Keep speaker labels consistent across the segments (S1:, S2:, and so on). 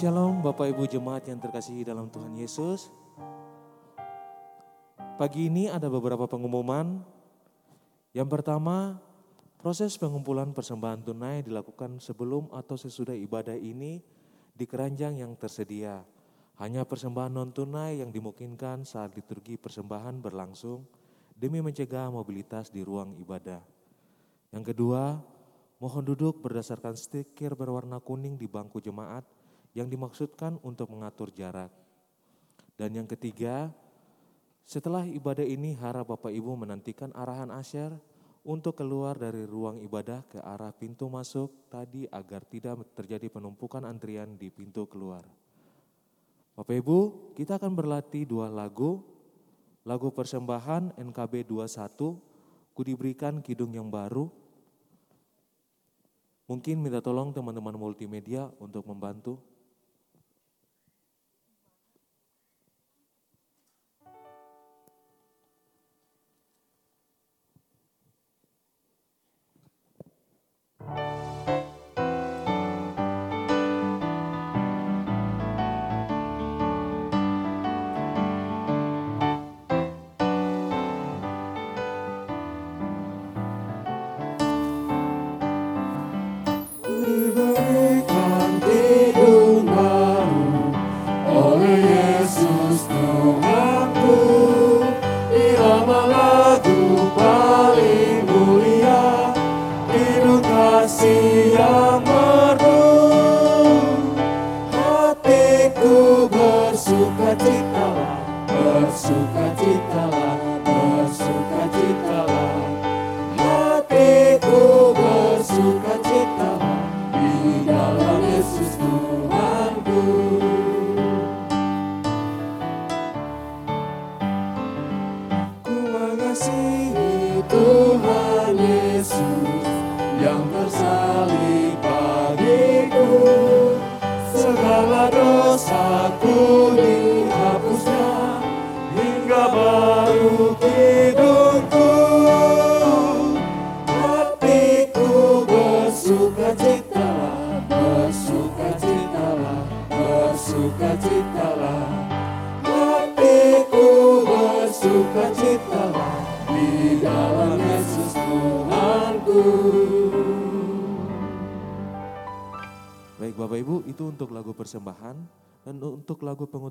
S1: Shalom Bapak Ibu Jemaat yang terkasihi dalam Tuhan Yesus. Pagi ini ada beberapa pengumuman. Yang pertama, proses pengumpulan persembahan tunai dilakukan sebelum atau sesudah ibadah ini di keranjang yang tersedia. Hanya persembahan non tunai yang dimungkinkan saat liturgi persembahan berlangsung demi mencegah mobilitas di ruang ibadah. Yang kedua, mohon duduk berdasarkan stiker berwarna kuning di bangku jemaat yang dimaksudkan untuk mengatur jarak. Dan yang ketiga, setelah ibadah ini harap Bapak Ibu menantikan arahan asyar untuk keluar dari ruang ibadah ke arah pintu masuk tadi agar tidak terjadi penumpukan antrian di pintu keluar. Bapak Ibu, kita akan berlatih dua lagu. Lagu persembahan NKB 21, Ku diberikan kidung yang baru. Mungkin minta tolong teman-teman multimedia untuk membantu.
S2: nosso.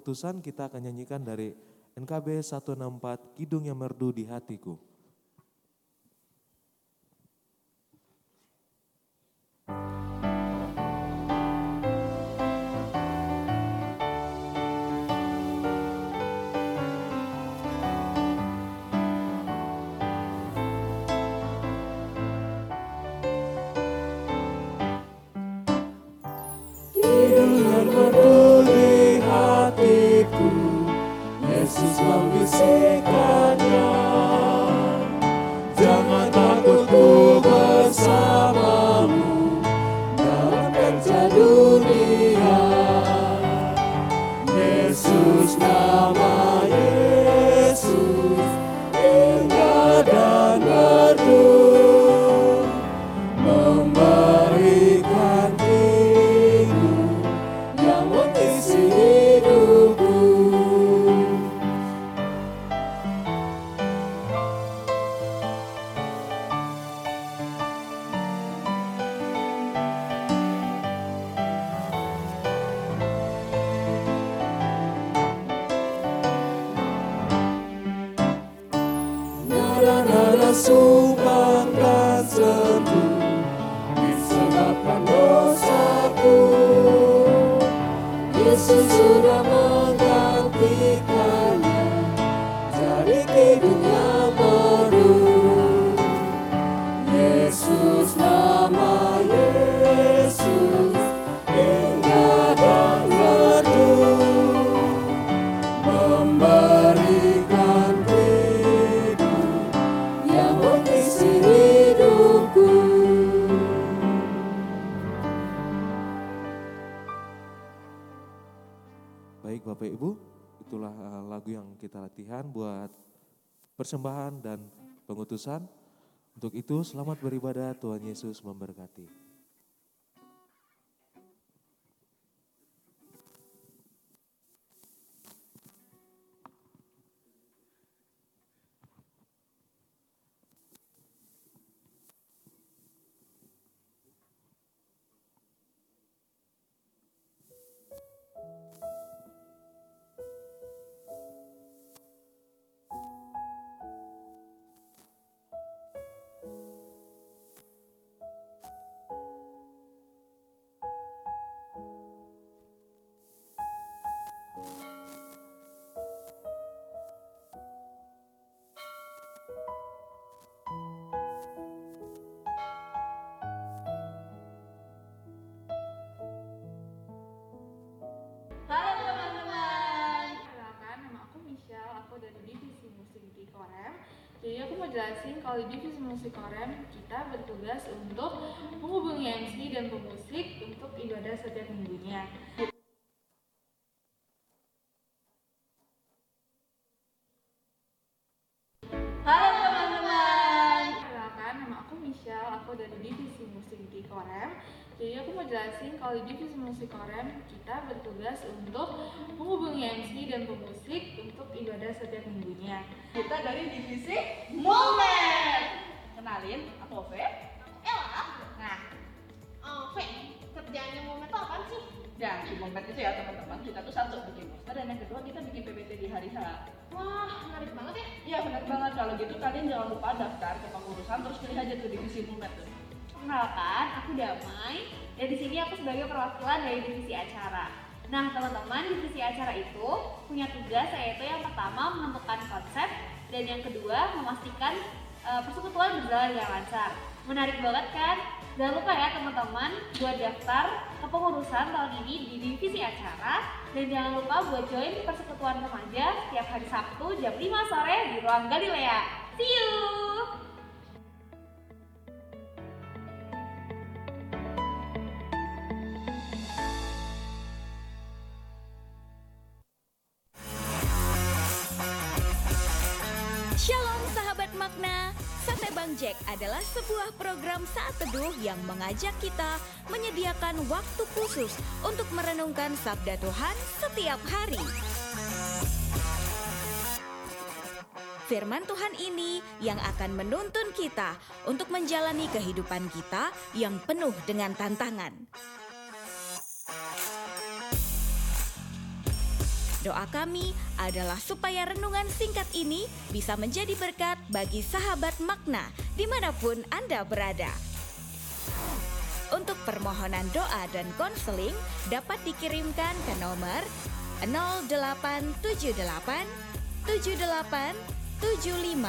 S2: Lagu
S1: pengutusan kita akan nyanyikan dari NKB 164, Kidung yang Merdu di Hatiku.
S2: Hidung membisikkannya Jangan
S1: latihan buat persembahan dan pengutusan. Untuk itu selamat beribadah, Tuhan Yesus memberkati.
S3: Jelasin kalau di divisi musik korem kita bertugas untuk menghubungi MC dan pemusik untuk ibadah setiap minggunya.
S4: Halo teman-teman.
S3: Perkenalkan, nama aku Michelle, aku dari divisi musik di korem. Jadi aku mau jelasin kalau di divisi musik korem kita bertugas untuk menghubungi MC dan pemusik untuk ibadah setiap minggunya.
S4: Kita dari divisi Moment. Kenalin, aku Ove.
S5: Ella,
S4: Nah,
S5: Fe, kerjaannya itu apaan sih?
S4: ya di itu ya teman-teman, kita tuh satu bikin poster dan yang kedua kita bikin PPT di hari H.
S5: Wah, menarik banget ya.
S4: Iya benar banget, kalau gitu kalian jangan lupa daftar ke pengurusan terus pilih aja tuh divisi Moment tuh.
S5: Perkenalkan, aku Damai. Dan di sini aku sebagai perwakilan dari divisi acara. Nah, teman-teman, divisi acara itu punya tugas yaitu yang pertama menentukan konsep dan yang kedua memastikan eh, persekutuan berjalan dengan lancar. Menarik banget kan? Jangan lupa ya teman-teman buat daftar kepengurusan tahun ini di divisi acara dan jangan lupa buat join persekutuan remaja setiap hari Sabtu jam 5 sore di ruang Galilea. See you!
S6: Bang Jack adalah sebuah program saat teduh yang mengajak kita menyediakan waktu khusus untuk merenungkan sabda Tuhan setiap hari. Firman Tuhan ini yang akan menuntun kita untuk menjalani kehidupan kita yang penuh dengan tantangan. Doa kami adalah supaya renungan singkat ini bisa menjadi berkat bagi sahabat makna di mana pun Anda berada. Untuk permohonan doa dan konseling dapat dikirimkan ke nomor 0878 78 75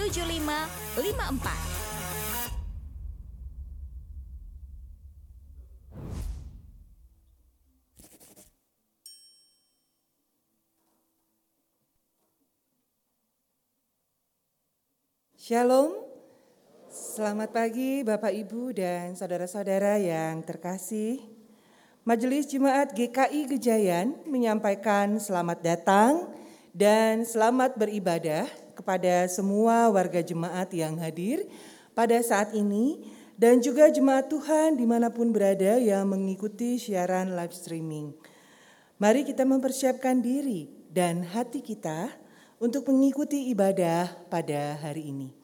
S6: 75 54.
S7: Shalom, selamat pagi Bapak Ibu dan saudara-saudara yang terkasih. Majelis Jemaat GKI Gejayan menyampaikan selamat datang dan selamat beribadah kepada semua warga jemaat yang hadir pada saat ini dan juga jemaat Tuhan di mana pun berada yang mengikuti siaran live streaming. Mari kita mempersiapkan diri dan hati kita untuk mengikuti ibadah pada hari ini.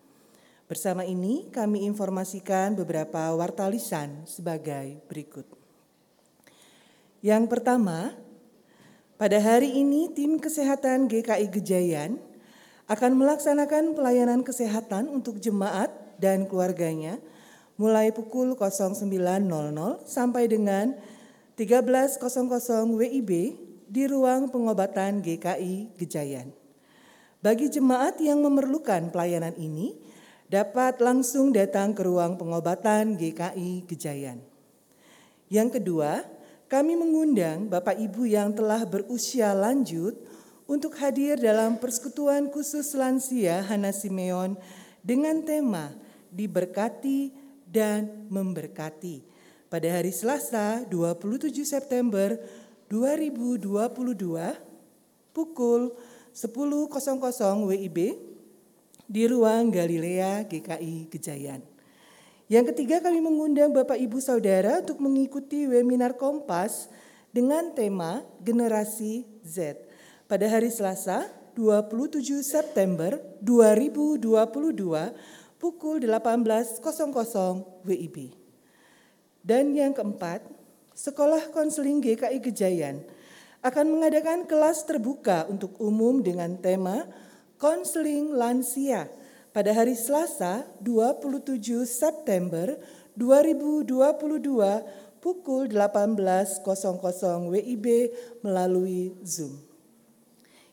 S7: Bersama ini kami informasikan beberapa wartalisan sebagai berikut. Yang pertama, pada hari ini tim kesehatan GKI Gejayan akan melaksanakan pelayanan kesehatan untuk jemaat dan keluarganya mulai pukul 09.00 sampai dengan 13.00 WIB di ruang pengobatan GKI Gejayan. Bagi jemaat yang memerlukan pelayanan ini, dapat langsung datang ke ruang pengobatan GKI Gejayan. Yang kedua, kami mengundang Bapak Ibu yang telah berusia lanjut untuk hadir dalam persekutuan khusus lansia Hana Simeon dengan tema Diberkati dan Memberkati pada hari Selasa 27 September 2022 pukul 10.00 WIB di ruang Galilea GKI Gejayan. Yang ketiga kami mengundang Bapak Ibu Saudara untuk mengikuti webinar Kompas dengan tema Generasi Z pada hari Selasa 27 September 2022 pukul 18.00 WIB. Dan yang keempat, Sekolah Konseling GKI Gejayan akan mengadakan kelas terbuka untuk umum dengan tema Konseling Lansia pada hari Selasa 27 September 2022 pukul 18.00 WIB melalui Zoom.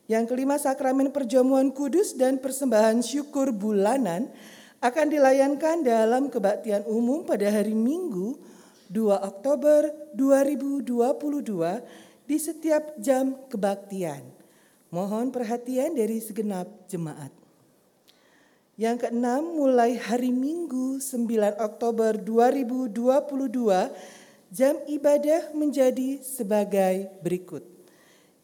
S7: Yang kelima sakramen perjamuan kudus dan persembahan syukur bulanan akan dilayankan dalam kebaktian umum pada hari Minggu 2 Oktober 2022 di setiap jam kebaktian. Mohon perhatian dari segenap jemaat. Yang keenam, mulai hari Minggu 9 Oktober 2022, jam ibadah menjadi sebagai berikut.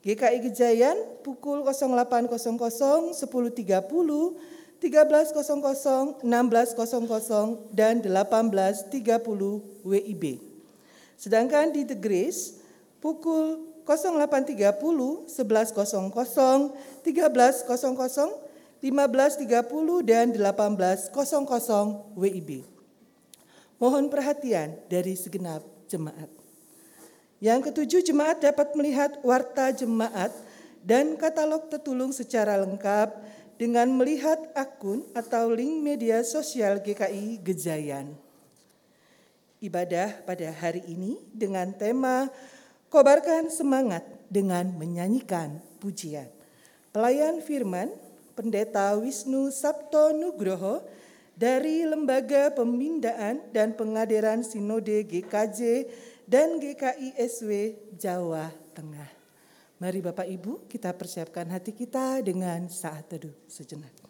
S7: GKI Gejayan pukul 08.00, 10.30, 13.00, 16.00, dan 18.30 WIB. Sedangkan di The Grace pukul 08.30, 11.00, 13.00, 15.30 dan 18.00 WIB. Mohon perhatian dari segenap jemaat. Yang ketujuh, jemaat dapat melihat warta jemaat dan katalog tertulung secara lengkap dengan melihat akun atau link media sosial GKI Gejayan. Ibadah pada hari ini dengan tema Kobarkan Semangat dengan menyanyikan pujian. Pelayan firman Pendeta Wisnu Sabto Nugroho dari Lembaga Pembindaan dan Pengadiran Sinode GKJ dan GKI SW Jawa Tengah. Mari Bapak Ibu kita persiapkan hati kita dengan saat teduh sejenak.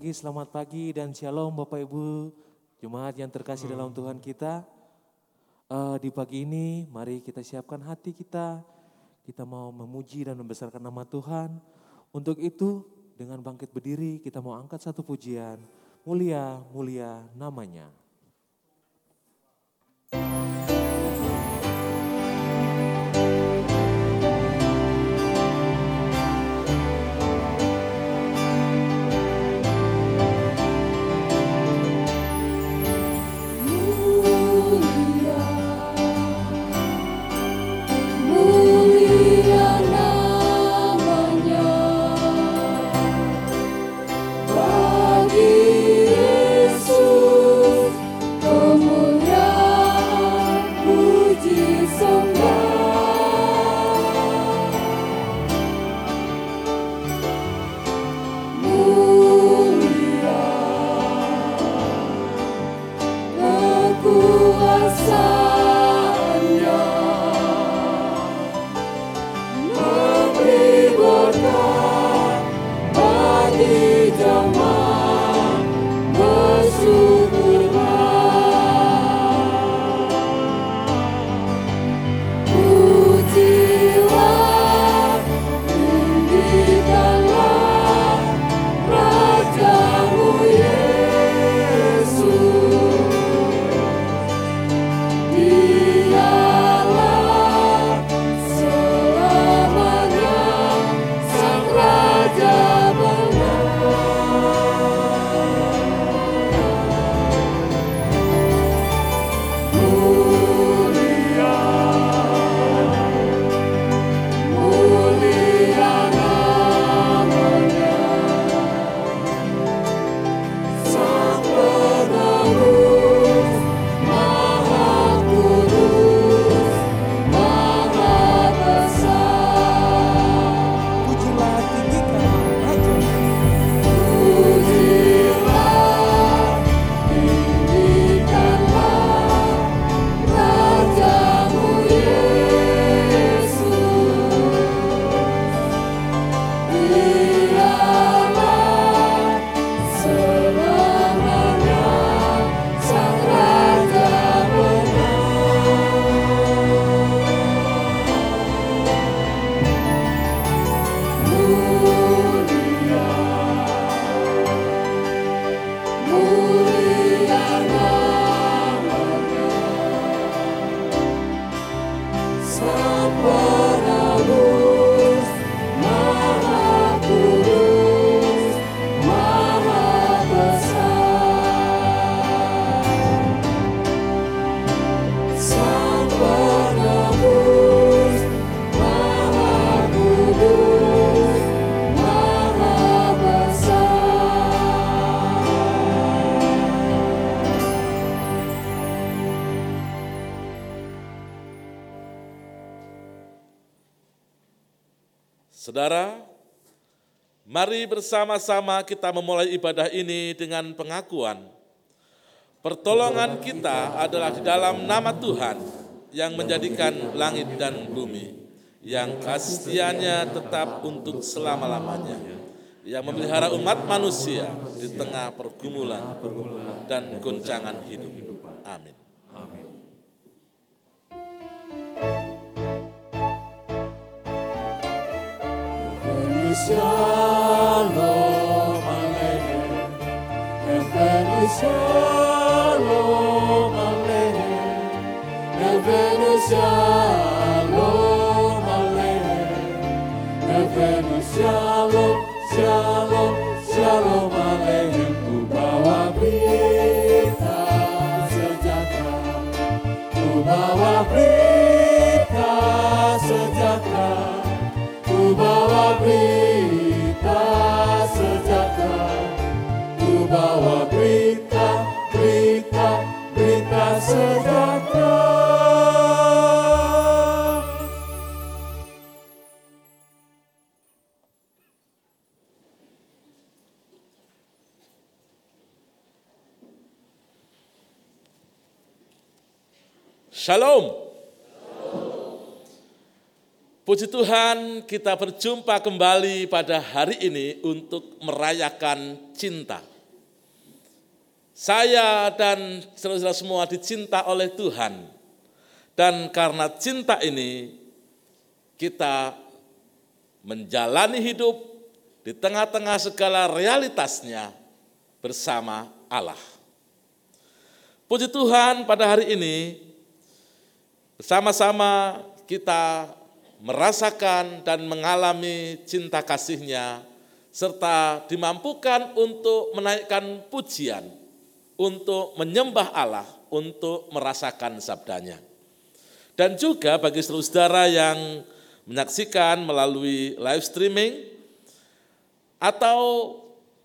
S1: Lagi selamat pagi dan shalom Bapak Ibu Jemaat yang terkasih dalam Tuhan kita. Uh, di pagi ini mari kita siapkan hati kita. Kita mau memuji dan membesarkan nama Tuhan. Untuk itu dengan bangkit berdiri kita mau angkat satu pujian. Mulia, mulia namanya.
S8: Mari bersama-sama kita memulai ibadah ini dengan pengakuan. Pertolongan kita adalah di dalam nama Tuhan yang menjadikan langit dan bumi, yang kasih tetap untuk selama-lamanya, yang memelihara umat manusia di tengah pergumulan dan goncangan hidup. Amin.
S2: Shalom Aleichem. Heaven is Shalom Aleichem. Heaven is Shalom, Shalom, Shalom Aleichem. Ku bawa berita sejahtera. Ku
S8: Shalom. Puji Tuhan, kita berjumpa kembali pada hari ini untuk merayakan cinta. Saya dan saudara-saudara semua dicinta oleh Tuhan. Dan karena cinta ini, kita menjalani hidup di tengah-tengah segala realitasnya bersama Allah. Puji Tuhan pada hari ini, bersama-sama kita merasakan dan mengalami cinta kasihnya, serta dimampukan untuk menaikkan pujian, untuk menyembah Allah, untuk merasakan sabdanya. Dan juga bagi saudara yang menyaksikan melalui live streaming, atau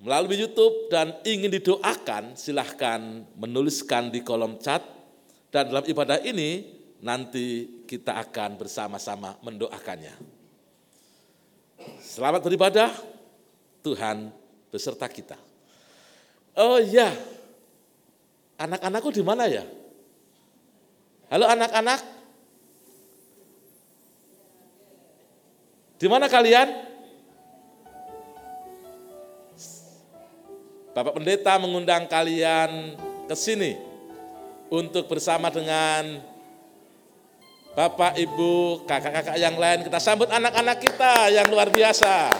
S8: melalui YouTube dan ingin didoakan, silahkan menuliskan di kolom chat. Dan dalam ibadah ini, nanti kita akan bersama-sama mendoakannya. Selamat beribadah, Tuhan beserta kita. Oh iya, anak-anakku di mana ya? Halo anak-anak, di mana kalian? Bapak Pendeta mengundang kalian ke sini untuk bersama dengan Bapak, Ibu, kakak-kakak yang lain, kita sambut anak-anak kita yang luar biasa.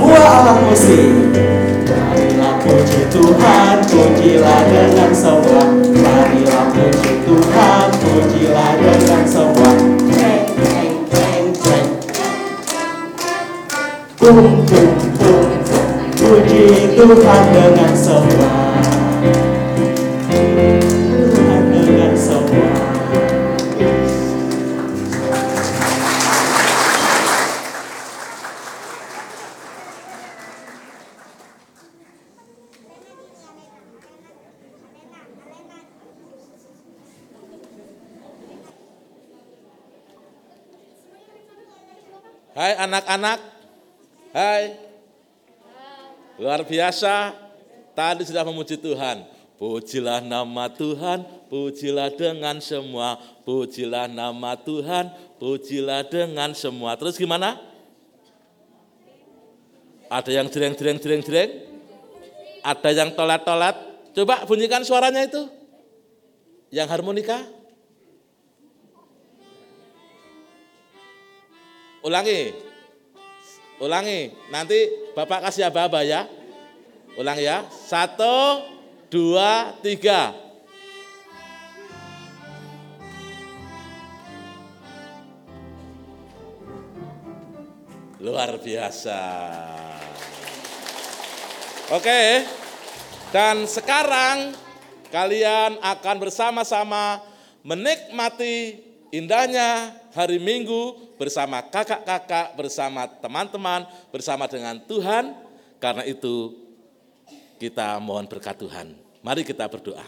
S9: Semua alat musik. Marilah puji Tuhan, pujilah dengan semua. Marilah puji Tuhan, pujilah dengan semua. Ceng, ceng, ceng, ceng. Bum, bum, bum. Puji Tuhan dengan semua.
S8: Hai anak-anak. Hai. Luar biasa. Tadi sudah memuji Tuhan. Pujilah nama Tuhan, pujilah dengan semua. Pujilah nama Tuhan, pujilah dengan semua. Terus gimana? Ada yang jreng jreng jreng jreng? Ada yang tolat-tolat? Coba bunyikan suaranya itu. Yang harmonika? Ulangi. Ulangi. Nanti Bapak kasih aba-aba ya. Ulangi ya. Satu, dua, tiga. Luar biasa. Oke. Dan sekarang kalian akan bersama-sama menikmati indahnya hari Minggu bersama kakak-kakak, bersama teman-teman, bersama dengan Tuhan. Karena itu kita mohon berkat Tuhan. Mari kita berdoa.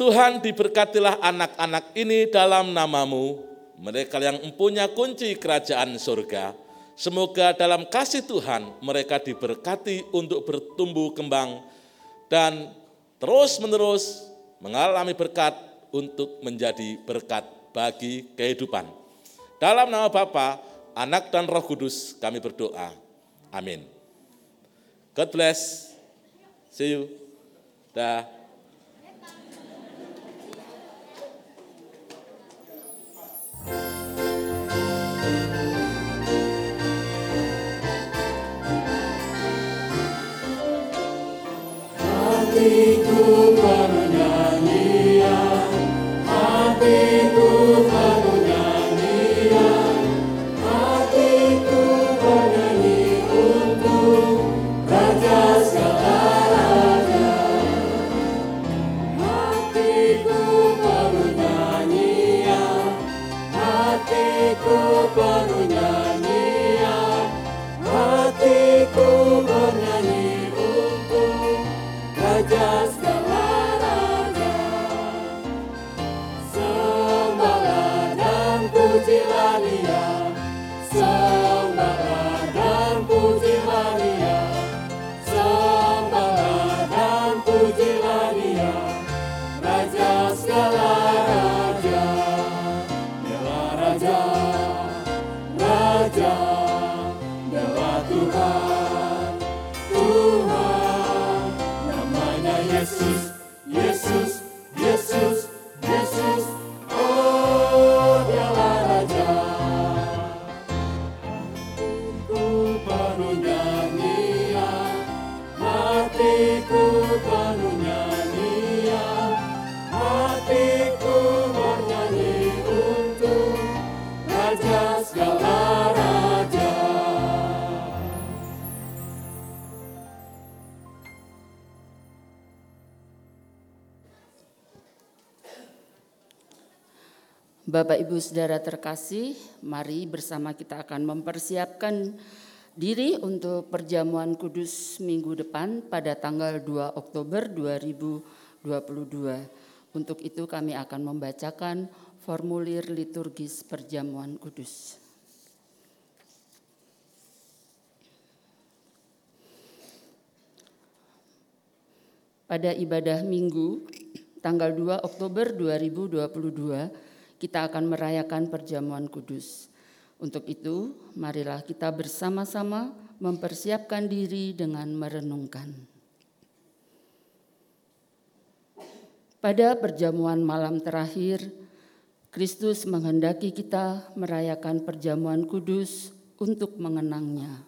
S8: Tuhan diberkatilah anak-anak ini dalam namamu, mereka yang mempunyai kunci kerajaan surga. Semoga dalam kasih Tuhan mereka diberkati untuk bertumbuh kembang dan terus-menerus mengalami berkat untuk menjadi berkat bagi kehidupan. Dalam nama Bapa, Anak dan Roh Kudus kami berdoa. Amin. God bless. See you. Dah.
S2: Hatiku penuh
S10: Bapak Ibu Saudara terkasih, mari bersama kita akan mempersiapkan diri untuk perjamuan kudus minggu depan pada tanggal 2 Oktober 2022. Untuk itu kami akan membacakan formulir liturgis perjamuan kudus. Pada ibadah minggu tanggal 2 Oktober 2022 kita akan merayakan perjamuan kudus. Untuk itu, marilah kita bersama-sama mempersiapkan diri dengan merenungkan. Pada perjamuan malam terakhir, Kristus menghendaki kita merayakan perjamuan kudus untuk mengenangnya.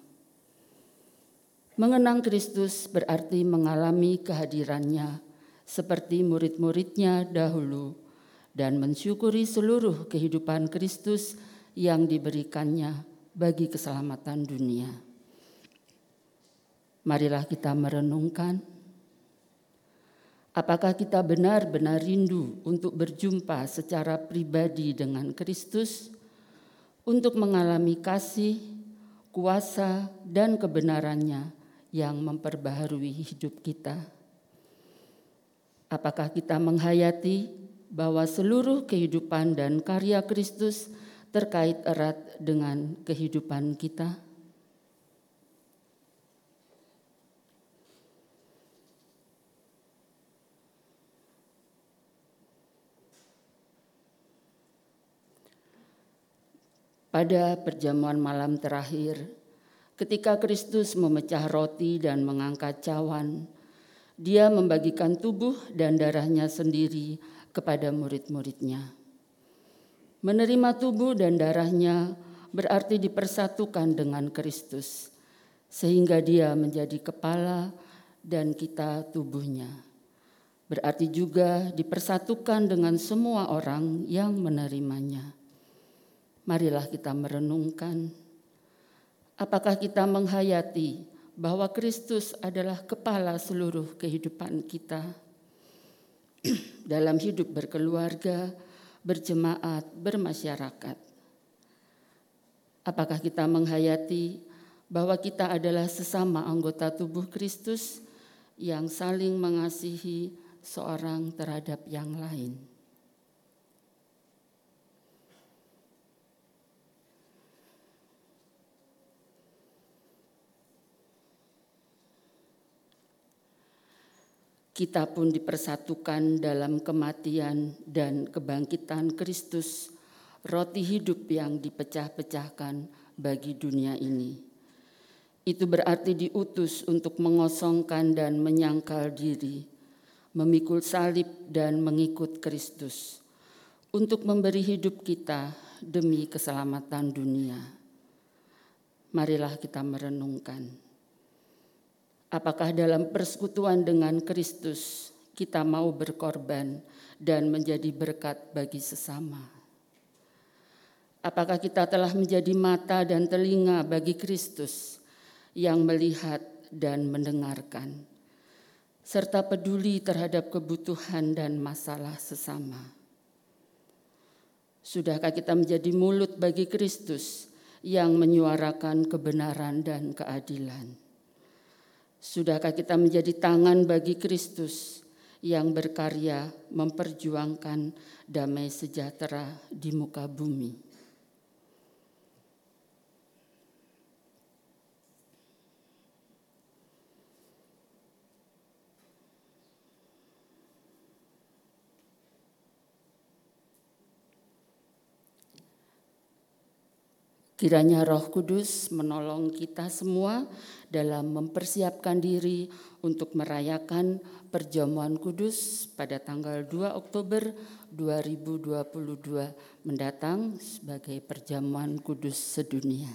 S10: Mengenang Kristus berarti mengalami kehadirannya seperti murid-muridnya dahulu dan mensyukuri seluruh kehidupan Kristus yang diberikannya bagi keselamatan dunia. Marilah kita merenungkan apakah kita benar-benar rindu untuk berjumpa secara pribadi dengan Kristus untuk mengalami kasih, kuasa, dan kebenarannya yang memperbaharui hidup kita. Apakah kita menghayati bahwa seluruh kehidupan dan karya Kristus terkait erat dengan kehidupan kita? Pada perjamuan malam terakhir, ketika Kristus memecah roti dan mengangkat cawan, dia membagikan tubuh dan darahnya sendiri kepada murid-muridnya. Menerima tubuh dan darahnya berarti dipersatukan dengan Kristus, sehingga dia menjadi kepala dan kita tubuhnya. Berarti juga dipersatukan dengan semua orang yang menerimanya. Marilah kita merenungkan, apakah kita menghayati bahwa Kristus adalah kepala seluruh kehidupan kita dalam hidup berkeluarga, berjemaat, bermasyarakat. Apakah kita menghayati bahwa kita adalah sesama anggota tubuh Kristus yang saling mengasihi seorang terhadap yang lain? Kita pun dipersatukan dalam kematian dan kebangkitan Kristus, roti hidup yang dipecah-pecahkan bagi dunia ini. Itu berarti diutus untuk mengosongkan dan menyangkal diri, memikul salib dan mengikut Kristus, untuk memberi hidup kita demi keselamatan dunia. Marilah kita merenungkan Apakah dalam persekutuan dengan Kristus kita mau berkorban dan menjadi berkat bagi sesama? Apakah kita telah menjadi mata dan telinga bagi Kristus yang melihat dan mendengarkan, serta peduli terhadap kebutuhan dan masalah sesama? Sudahkah kita menjadi mulut bagi Kristus yang menyuarakan kebenaran dan keadilan? Sudahkah kita menjadi tangan bagi Kristus yang berkarya memperjuangkan damai sejahtera di muka bumi? Kiranya Roh Kudus menolong kita semua dalam mempersiapkan diri untuk merayakan perjamuan kudus pada tanggal 2 Oktober 2022 mendatang sebagai perjamuan kudus sedunia.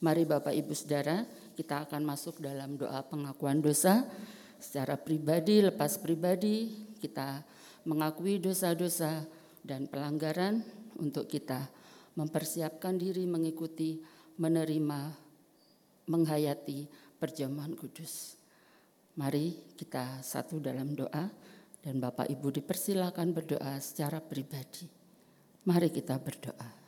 S10: Mari Bapak Ibu Saudara, kita akan masuk dalam doa pengakuan dosa secara pribadi, lepas pribadi, kita mengakui dosa-dosa dan pelanggaran untuk kita mempersiapkan diri mengikuti, menerima, menghayati perjamuan kudus. Mari kita satu dalam doa dan Bapak Ibu dipersilakan berdoa secara pribadi. Mari kita berdoa.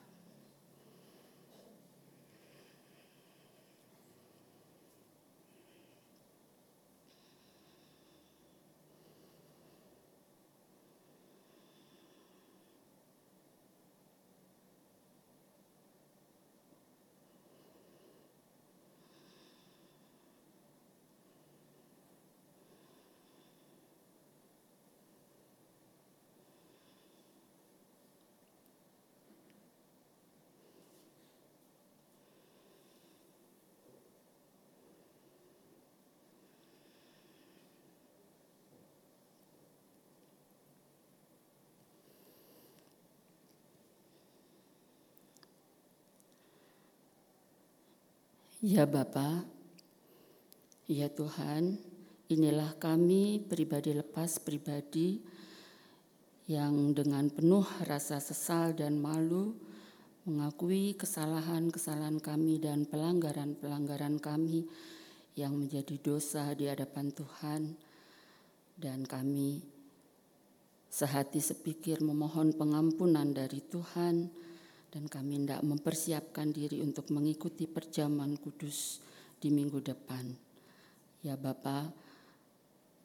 S10: Ya Bapa, ya Tuhan, inilah kami pribadi lepas pribadi yang dengan penuh rasa sesal dan malu mengakui kesalahan-kesalahan kami dan pelanggaran-pelanggaran kami yang menjadi dosa di hadapan Tuhan. Dan kami sehati sepikir memohon pengampunan dari Tuhan dan kami tidak mempersiapkan diri untuk mengikuti perjamuan kudus di minggu depan. Ya Bapa,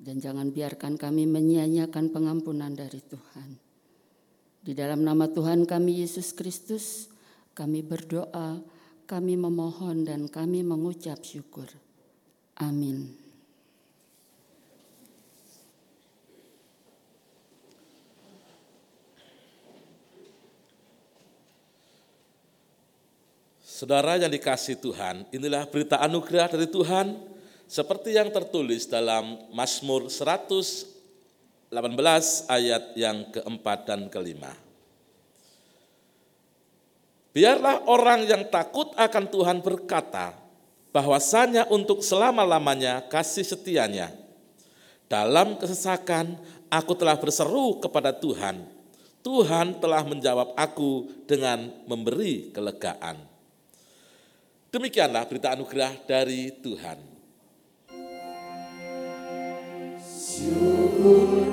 S10: dan jangan biarkan kami menyia-nyiakan pengampunan dari Tuhan. Di dalam nama Tuhan kami Yesus Kristus, kami berdoa, kami memohon dan kami mengucap syukur. Amin.
S8: Saudara yang dikasih Tuhan, inilah berita anugerah dari Tuhan seperti yang tertulis dalam Mazmur 118 ayat yang keempat dan kelima. Biarlah orang yang takut akan Tuhan berkata, bahwasanya untuk selama-lamanya kasih setianya. Dalam kesesakan aku telah berseru kepada Tuhan. Tuhan telah menjawab aku dengan memberi kelegaan. Demikianlah berita anugerah dari Tuhan.
S2: Syukur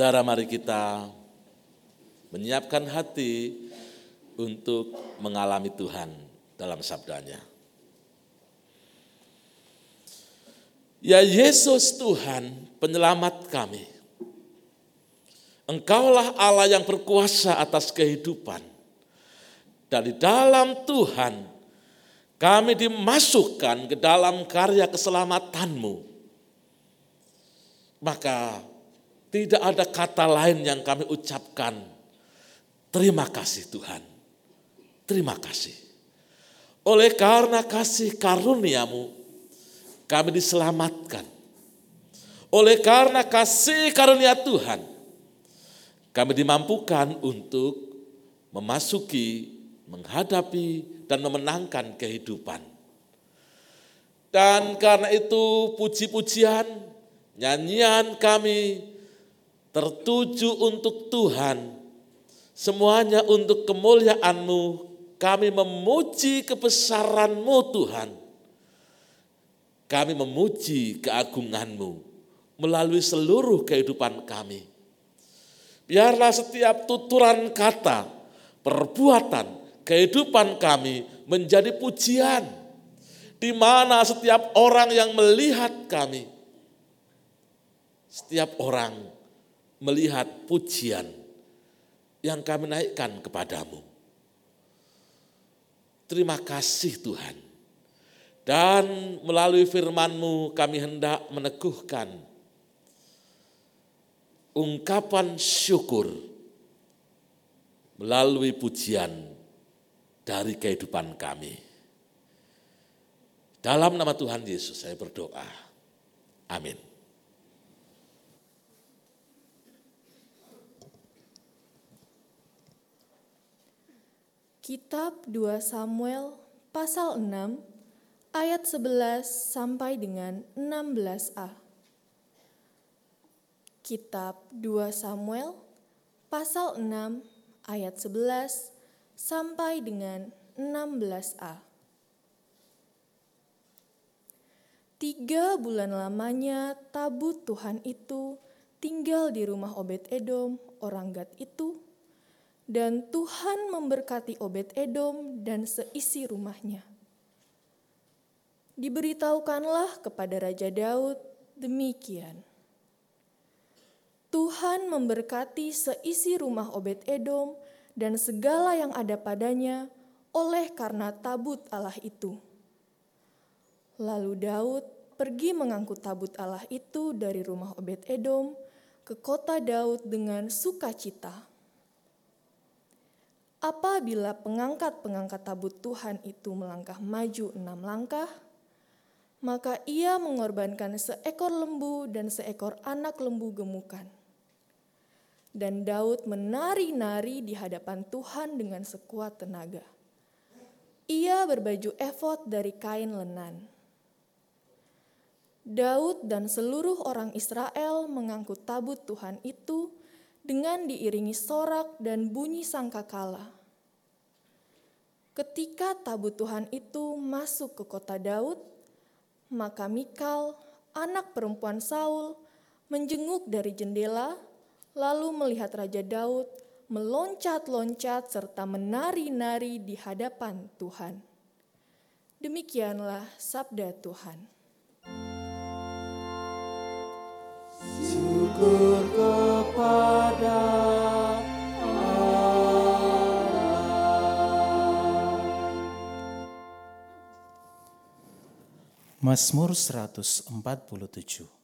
S8: Saudara mari kita menyiapkan hati untuk mengalami Tuhan dalam sabdanya. Ya Yesus Tuhan, penyelamat kami. Engkaulah Allah yang berkuasa atas kehidupan. Dari dalam Tuhan, kami dimasukkan ke dalam karya keselamatanmu. Maka tidak ada kata lain yang kami ucapkan. Terima kasih Tuhan. Terima kasih. Oleh karena kasih karuniamu, kami diselamatkan. Oleh karena kasih karunia Tuhan, kami dimampukan untuk memasuki, menghadapi, dan memenangkan kehidupan. Dan karena itu puji-pujian, nyanyian kami tertuju untuk Tuhan. Semuanya untuk kemuliaan-Mu, kami memuji kebesaran-Mu Tuhan. Kami memuji keagungan-Mu melalui seluruh kehidupan kami. Biarlah setiap tuturan kata, perbuatan, kehidupan kami menjadi pujian, di mana setiap orang yang melihat kami, setiap orang melihat pujian yang kami naikkan kepadamu. Terima kasih Tuhan. Dan melalui firman-Mu kami hendak meneguhkan ungkapan syukur melalui pujian dari kehidupan kami. Dalam nama Tuhan Yesus saya berdoa. Amin.
S11: Kitab 2 Samuel pasal 6 ayat 11 sampai dengan 16a. Kitab 2 Samuel pasal 6 ayat 11 sampai dengan 16a. Tiga bulan lamanya tabut Tuhan itu tinggal di rumah Obed Edom, orang Gad itu, dan Tuhan memberkati Obed Edom dan seisi rumahnya. Diberitahukanlah kepada Raja Daud demikian. Tuhan memberkati seisi rumah Obed Edom dan segala yang ada padanya oleh karena tabut Allah itu. Lalu Daud pergi mengangkut tabut Allah itu dari rumah Obed Edom ke kota Daud dengan sukacita. Apabila pengangkat-pengangkat tabut Tuhan itu melangkah maju enam langkah, maka ia mengorbankan seekor lembu dan seekor anak lembu gemukan. Dan Daud menari-nari di hadapan Tuhan dengan sekuat tenaga. Ia berbaju efod dari kain lenan. Daud dan seluruh orang Israel mengangkut tabut Tuhan itu dengan diiringi sorak dan bunyi sangkakala. Ketika tabut Tuhan itu masuk ke kota Daud, maka Mikal, anak perempuan Saul, menjenguk dari jendela, lalu melihat Raja Daud meloncat-loncat serta menari-nari di hadapan Tuhan. Demikianlah sabda Tuhan.
S2: Syukur kepada
S12: Mazmur 147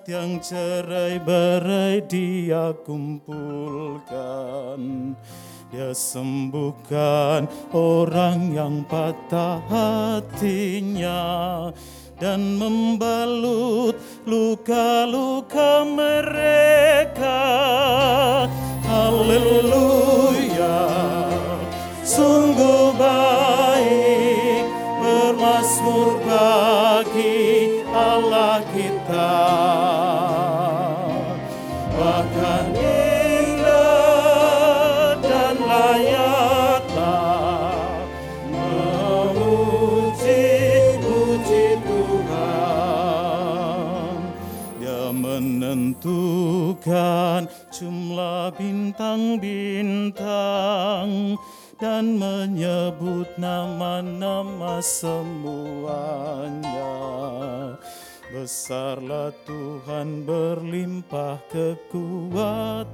S12: umat yang cerai berai dia kumpulkan dia sembuhkan orang yang patah hatinya dan membalut luka-luka mereka. Haleluya, sungguh baik bermasmur bagi menentukan jumlah bintang-bintang dan menyebut nama-nama semuanya. Besarlah Tuhan berlimpah kekuatannya.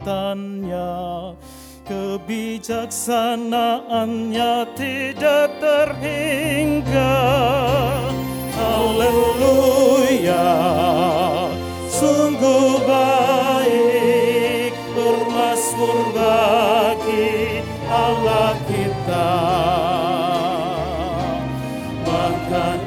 S12: Kebijaksanaannya tidak terhingga. Haleluya. Sungguh baik bermasmur bagi Allah kita. Bahkan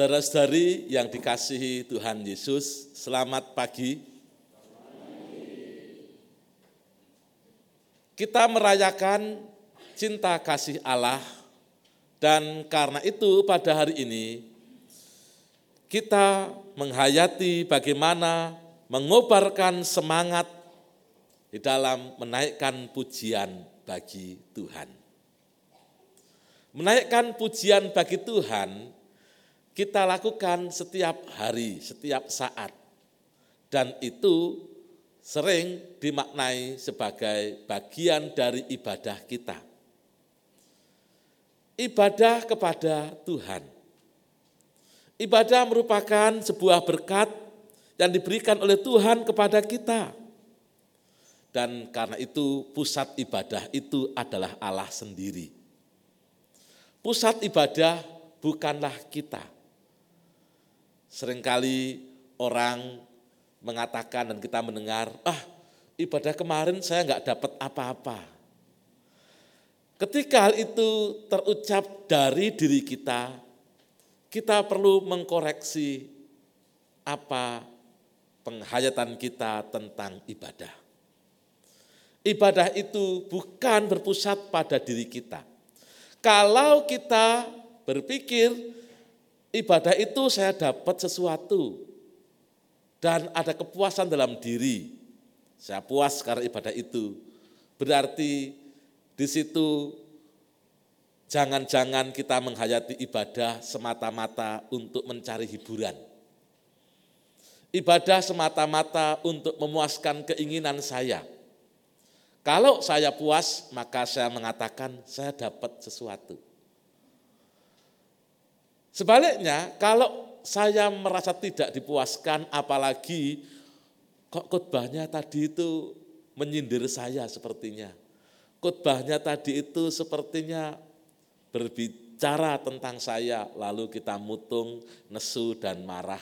S8: Saudara-saudari yang dikasihi Tuhan Yesus, selamat pagi. Kita merayakan cinta kasih Allah dan karena itu pada hari ini kita menghayati bagaimana mengobarkan semangat di dalam menaikkan pujian bagi Tuhan. Menaikkan pujian bagi Tuhan kita lakukan setiap hari, setiap saat. Dan itu sering dimaknai sebagai bagian dari ibadah kita. Ibadah kepada Tuhan. Ibadah merupakan sebuah berkat yang diberikan oleh Tuhan kepada kita. Dan karena itu pusat ibadah itu adalah Allah sendiri. Pusat ibadah bukanlah kita. Seringkali orang mengatakan dan kita mendengar, ah ibadah kemarin saya nggak dapat apa-apa. Ketika hal itu terucap dari diri kita, kita perlu mengkoreksi apa penghayatan kita tentang ibadah. Ibadah itu bukan berpusat pada diri kita. Kalau kita berpikir ibadah itu saya dapat sesuatu dan ada kepuasan dalam diri, saya puas karena ibadah itu. Berarti di situ jangan-jangan kita menghayati ibadah semata-mata untuk mencari hiburan. Ibadah semata-mata untuk memuaskan keinginan saya kalau saya puas, maka saya mengatakan saya dapat sesuatu. Sebaliknya, kalau saya merasa tidak dipuaskan, apalagi kok khotbahnya tadi itu menyindir saya sepertinya. Khotbahnya tadi itu sepertinya berbicara tentang saya, lalu kita mutung, nesu, dan marah.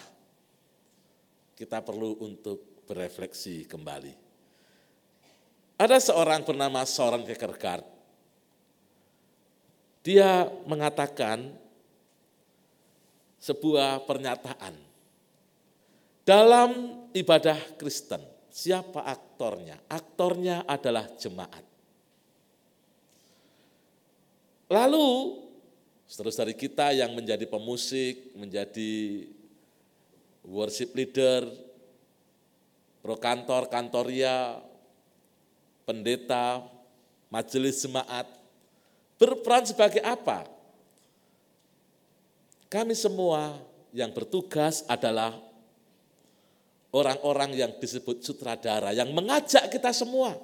S8: Kita perlu untuk berefleksi kembali. Ada seorang bernama Soren Kierkegaard. Dia mengatakan sebuah pernyataan. Dalam ibadah Kristen, siapa aktornya? Aktornya adalah jemaat. Lalu, seterus dari kita yang menjadi pemusik, menjadi worship leader, pro kantor, kantoria, pendeta, majelis jemaat, berperan sebagai apa? Kami semua yang bertugas adalah orang-orang yang disebut sutradara, yang mengajak kita semua.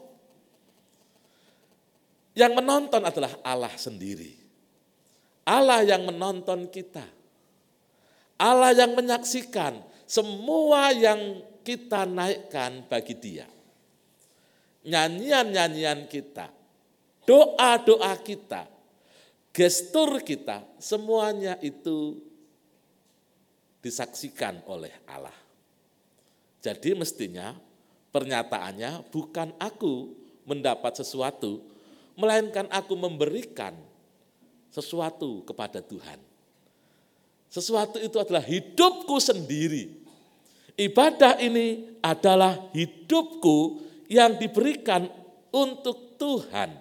S8: Yang menonton adalah Allah sendiri. Allah yang menonton kita. Allah yang menyaksikan semua yang kita naikkan bagi dia nyanyian-nyanyian kita, doa-doa kita, gestur kita, semuanya itu disaksikan oleh Allah. Jadi mestinya pernyataannya bukan aku mendapat sesuatu, melainkan aku memberikan sesuatu kepada Tuhan. Sesuatu itu adalah hidupku sendiri. Ibadah ini adalah hidupku yang diberikan untuk Tuhan.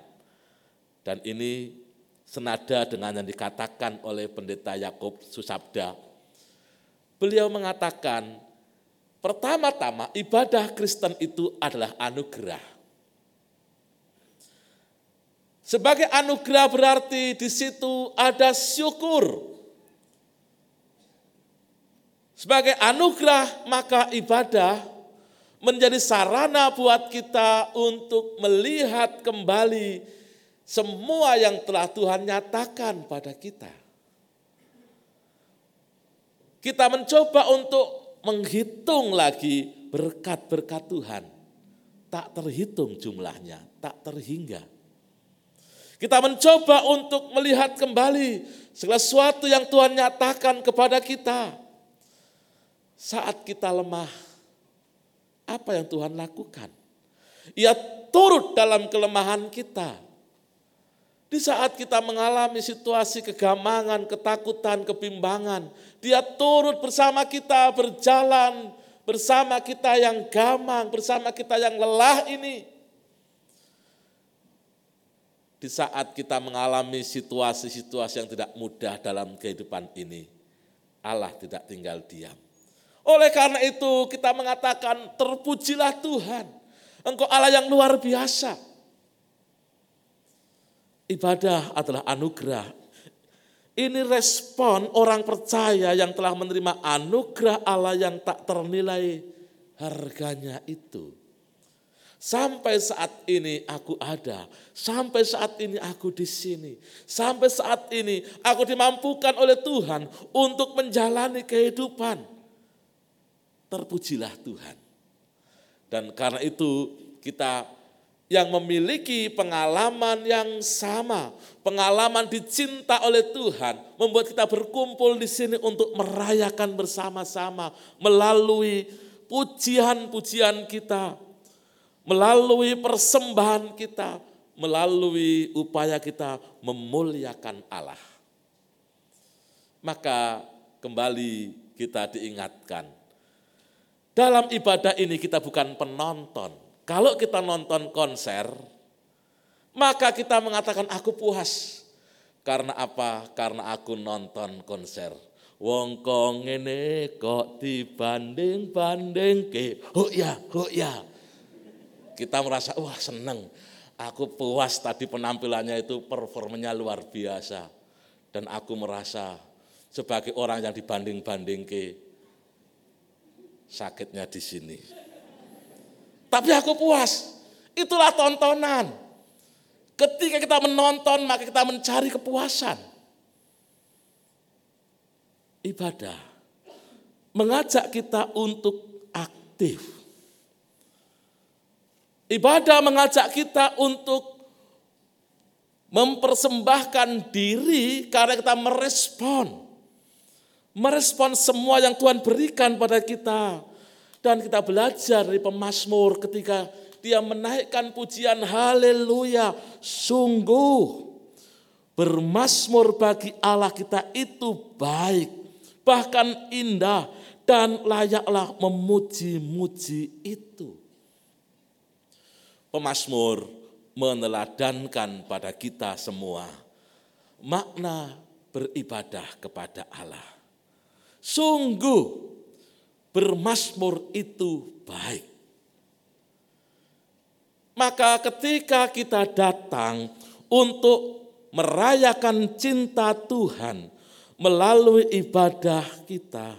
S8: Dan ini senada dengan yang dikatakan oleh pendeta Yakob Susabda. Beliau mengatakan, pertama-tama ibadah Kristen itu adalah anugerah. Sebagai anugerah berarti di situ ada syukur. Sebagai anugerah maka ibadah menjadi sarana buat kita untuk melihat kembali semua yang telah Tuhan nyatakan pada kita. Kita mencoba untuk menghitung lagi berkat-berkat Tuhan. Tak terhitung jumlahnya, tak terhingga. Kita mencoba untuk melihat kembali segala sesuatu yang Tuhan nyatakan kepada kita. Saat kita lemah, apa yang Tuhan lakukan? Ia turut dalam kelemahan kita. Di saat kita mengalami situasi kegamangan, ketakutan, kebimbangan, dia turut bersama kita berjalan bersama kita yang gamang, bersama kita yang lelah ini. Di saat kita mengalami situasi-situasi yang tidak mudah dalam kehidupan ini, Allah tidak tinggal diam. Oleh karena itu kita mengatakan terpujilah Tuhan. Engkau Allah yang luar biasa. Ibadah adalah anugerah. Ini respon orang percaya yang telah menerima anugerah Allah yang tak ternilai harganya itu. Sampai saat ini aku ada, sampai saat ini aku di sini, sampai saat ini aku dimampukan oleh Tuhan untuk menjalani kehidupan. Terpujilah Tuhan. Dan karena itu kita yang memiliki pengalaman yang sama, pengalaman dicinta oleh Tuhan, membuat kita berkumpul di sini untuk merayakan bersama-sama melalui pujian-pujian kita, melalui persembahan kita, melalui upaya kita memuliakan Allah. Maka kembali kita diingatkan, dalam ibadah ini kita bukan penonton, kalau kita nonton konser, maka kita mengatakan aku puas. Karena apa? Karena aku nonton konser. Wong kong ini kok dibanding-banding ke. Oh ya, oh ya. Kita merasa wah seneng. Aku puas tadi penampilannya itu performanya luar biasa. Dan aku merasa sebagai orang yang dibanding-banding ke sakitnya di sini. Tapi aku puas. Itulah tontonan. Ketika kita menonton, maka kita mencari kepuasan. Ibadah mengajak kita untuk aktif. Ibadah mengajak kita untuk mempersembahkan diri karena kita merespon. Merespon semua yang Tuhan berikan pada kita dan kita belajar dari pemazmur ketika dia menaikkan pujian haleluya. Sungguh bermasmur bagi Allah kita itu baik. Bahkan indah dan layaklah memuji-muji itu. Pemazmur meneladankan pada kita semua makna beribadah kepada Allah. Sungguh bermasmur itu baik. Maka ketika kita datang untuk merayakan cinta Tuhan melalui ibadah kita,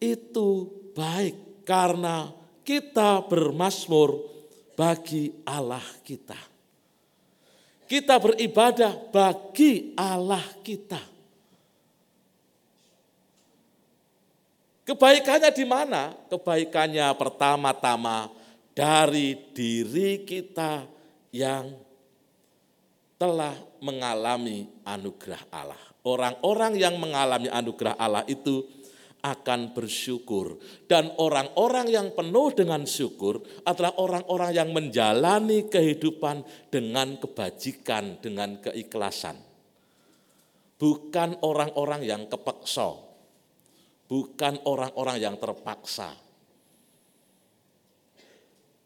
S8: itu baik karena kita bermasmur bagi Allah kita. Kita beribadah bagi Allah kita. Kebaikannya di mana? Kebaikannya pertama-tama dari diri kita yang telah mengalami anugerah Allah. Orang-orang yang mengalami anugerah Allah itu akan bersyukur. Dan orang-orang yang penuh dengan syukur adalah orang-orang yang menjalani kehidupan dengan kebajikan, dengan keikhlasan. Bukan orang-orang yang kepeksa, bukan orang-orang yang terpaksa.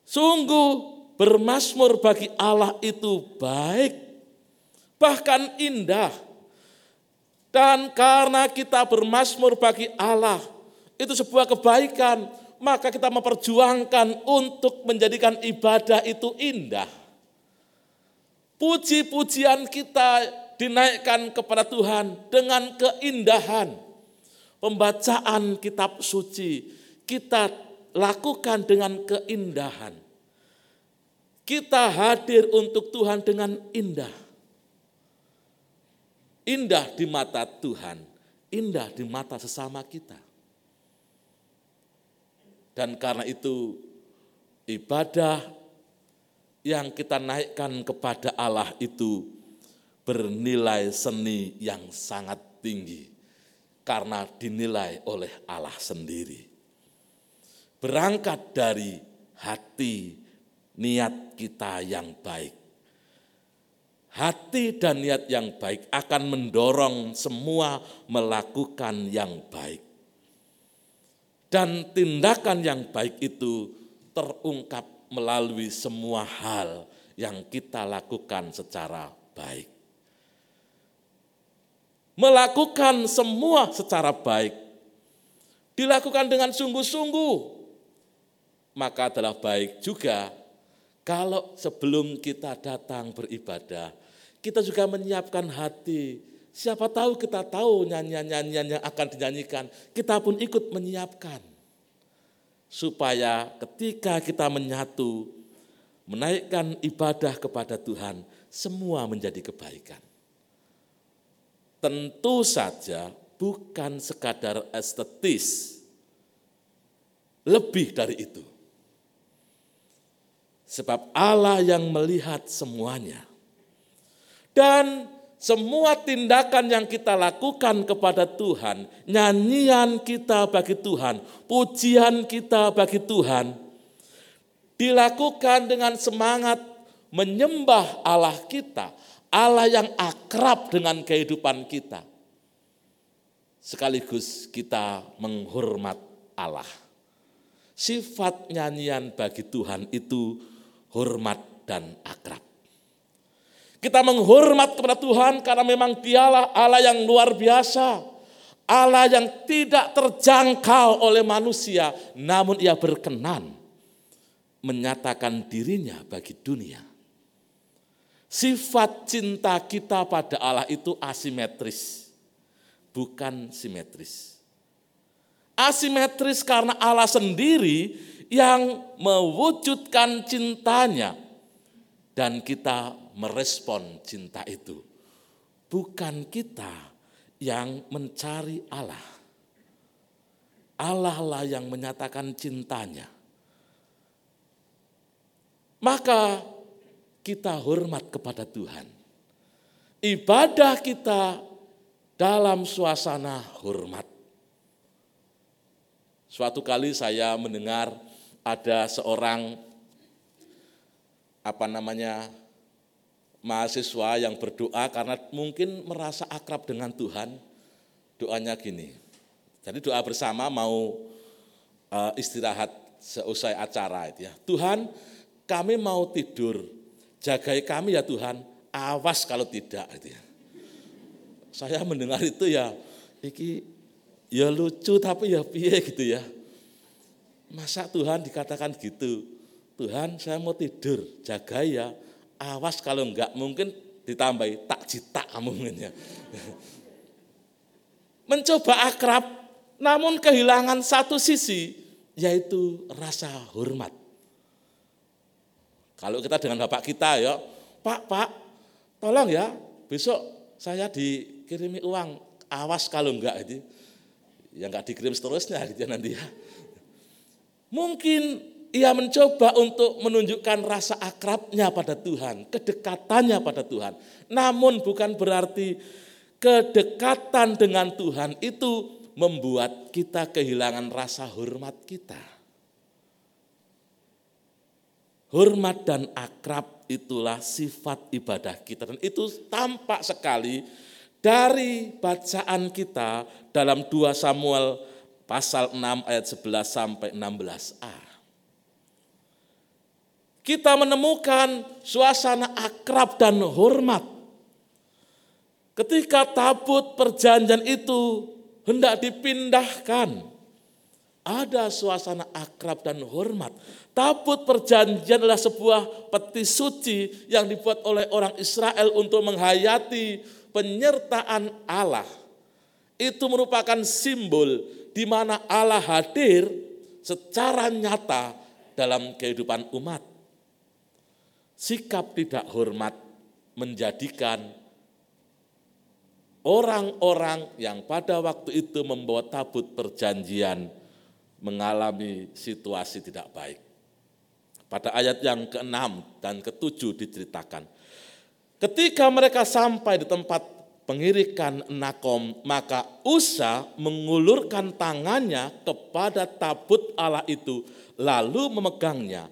S8: Sungguh bermasmur bagi Allah itu baik, bahkan indah. Dan karena kita bermasmur bagi Allah, itu sebuah kebaikan, maka kita memperjuangkan untuk menjadikan ibadah itu indah. Puji-pujian kita dinaikkan kepada Tuhan dengan keindahan pembacaan kitab suci kita lakukan dengan keindahan. Kita hadir untuk Tuhan dengan indah. Indah di mata Tuhan, indah di mata sesama kita. Dan karena itu ibadah yang kita naikkan kepada Allah itu bernilai seni yang sangat tinggi karena dinilai oleh Allah sendiri. Berangkat dari hati niat kita yang baik. hati dan niat yang baik akan mendorong semua melakukan yang baik. Dan tindakan yang baik itu terungkap melalui semua hal yang kita lakukan secara baik. Melakukan semua secara baik, dilakukan dengan sungguh-sungguh, maka adalah baik juga kalau sebelum kita datang beribadah, kita juga menyiapkan hati. Siapa tahu kita tahu nyanyian-nyanyian yang akan dinyanyikan, kita pun ikut menyiapkan. Supaya ketika kita menyatu, menaikkan ibadah kepada Tuhan, semua menjadi kebaikan. Tentu saja bukan sekadar estetis, lebih dari itu. Sebab Allah yang melihat semuanya. Dan semua tindakan yang kita lakukan kepada Tuhan, nyanyian kita bagi Tuhan, pujian kita bagi Tuhan, dilakukan dengan semangat menyembah Allah kita, Allah yang akrab dengan kehidupan kita. Sekaligus kita menghormat Allah. Sifat nyanyian bagi Tuhan itu hormat dan akrab. Kita menghormat kepada Tuhan karena memang dialah Allah yang luar biasa. Allah yang tidak terjangkau oleh manusia, namun ia berkenan menyatakan dirinya bagi dunia. Sifat cinta kita pada Allah itu asimetris, bukan simetris. Asimetris karena Allah sendiri yang mewujudkan cintanya dan kita merespon cinta itu. Bukan kita yang mencari Allah. Allah lah yang menyatakan cintanya. Maka kita hormat kepada Tuhan. Ibadah kita dalam suasana hormat. Suatu kali saya mendengar ada seorang apa namanya mahasiswa yang berdoa karena mungkin merasa akrab dengan Tuhan. Doanya gini. Jadi doa bersama mau uh, istirahat seusai acara itu ya. Tuhan, kami mau tidur. Jagai kami ya Tuhan, awas kalau tidak gitu ya. Saya mendengar itu ya, iki ya lucu tapi ya piye gitu ya. Masa Tuhan dikatakan gitu? Tuhan saya mau tidur, jaga ya, Awas kalau enggak mungkin ditambahi tak cita kamu mungkin ya. Mencoba akrab namun kehilangan satu sisi yaitu rasa hormat. Kalau kita dengan bapak kita ya, Pak, Pak, tolong ya besok saya dikirimi uang, awas kalau enggak itu. Ya enggak dikirim seterusnya gitu ya nanti ya. Mungkin ia mencoba untuk menunjukkan rasa akrabnya pada Tuhan, kedekatannya pada Tuhan. Namun bukan berarti kedekatan dengan Tuhan itu membuat kita kehilangan rasa hormat kita. Hormat dan akrab itulah sifat ibadah kita dan itu tampak sekali dari bacaan kita dalam 2 Samuel pasal 6 ayat 11 sampai 16a kita menemukan suasana akrab dan hormat. Ketika tabut perjanjian itu hendak dipindahkan, ada suasana akrab dan hormat. Tabut perjanjian adalah sebuah peti suci yang dibuat oleh orang Israel untuk menghayati penyertaan Allah. Itu merupakan simbol di mana Allah hadir secara nyata dalam kehidupan umat sikap tidak hormat menjadikan orang-orang yang pada waktu itu membawa tabut perjanjian mengalami situasi tidak baik. Pada ayat yang ke-6 dan ke-7 diceritakan. Ketika mereka sampai di tempat pengirikan Nakom, maka Usa mengulurkan tangannya kepada tabut Allah itu, lalu memegangnya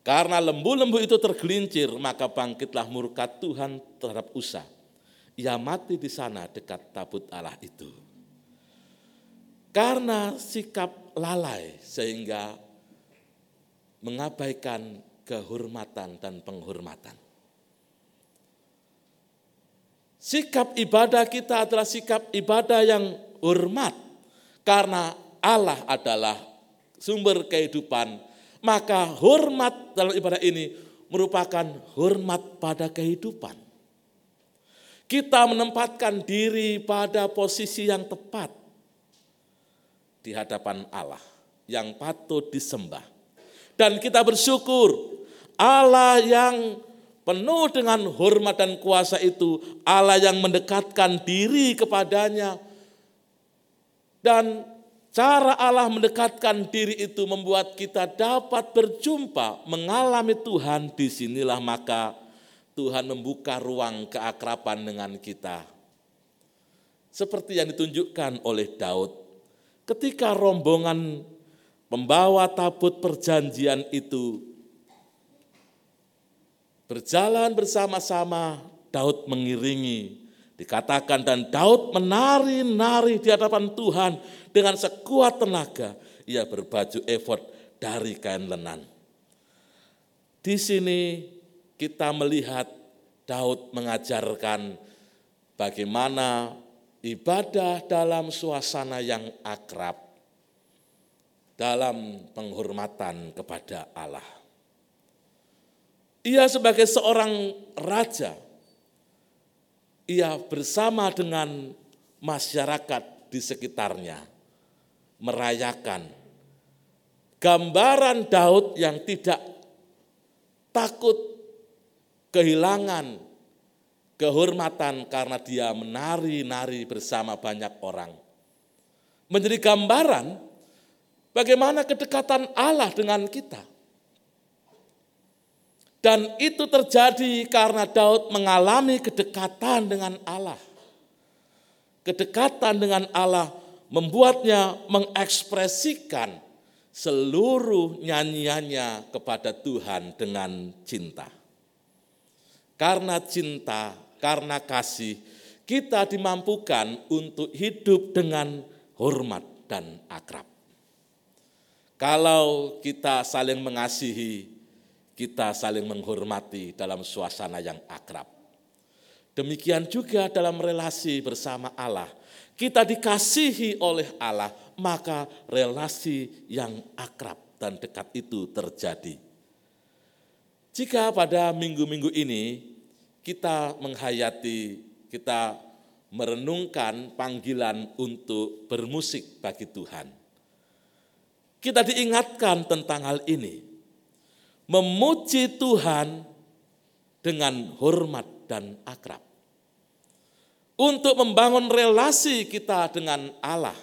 S8: Karena lembu-lembu itu tergelincir, maka bangkitlah murka Tuhan terhadap Usa. Ia mati di sana dekat tabut Allah itu. Karena sikap lalai sehingga mengabaikan kehormatan dan penghormatan. Sikap ibadah kita adalah sikap ibadah yang hormat karena Allah adalah sumber kehidupan. Maka hormat dalam ibadah ini merupakan hormat pada kehidupan. Kita menempatkan diri pada posisi yang tepat di hadapan Allah yang patut disembah. Dan kita bersyukur Allah yang penuh dengan hormat dan kuasa itu, Allah yang mendekatkan diri kepadanya. Dan cara Allah mendekatkan diri itu membuat kita dapat berjumpa, mengalami Tuhan, di sinilah maka Tuhan membuka ruang keakraban dengan kita. Seperti yang ditunjukkan oleh Daud. Ketika rombongan pembawa tabut perjanjian itu Berjalan bersama-sama, Daud mengiringi. Dikatakan dan Daud menari-nari di hadapan Tuhan dengan sekuat tenaga. Ia berbaju efod dari kain lenan. Di sini kita melihat Daud mengajarkan bagaimana ibadah dalam suasana yang akrab, dalam penghormatan kepada Allah. Ia sebagai seorang raja, ia bersama dengan masyarakat di sekitarnya merayakan gambaran Daud yang tidak takut kehilangan kehormatan karena dia menari-nari bersama banyak orang. Menjadi gambaran bagaimana kedekatan Allah dengan kita. Dan itu terjadi karena Daud mengalami kedekatan dengan Allah. Kedekatan dengan Allah membuatnya mengekspresikan seluruh nyanyiannya kepada Tuhan dengan cinta. Karena cinta, karena kasih, kita dimampukan untuk hidup dengan hormat dan akrab. Kalau kita saling mengasihi, kita saling menghormati dalam suasana yang akrab. Demikian juga dalam relasi bersama Allah. Kita dikasihi oleh Allah, maka relasi yang akrab dan dekat itu terjadi. Jika pada minggu-minggu ini kita menghayati, kita merenungkan panggilan untuk bermusik bagi Tuhan. Kita diingatkan tentang hal ini memuji Tuhan dengan hormat dan akrab. Untuk membangun relasi kita dengan Allah.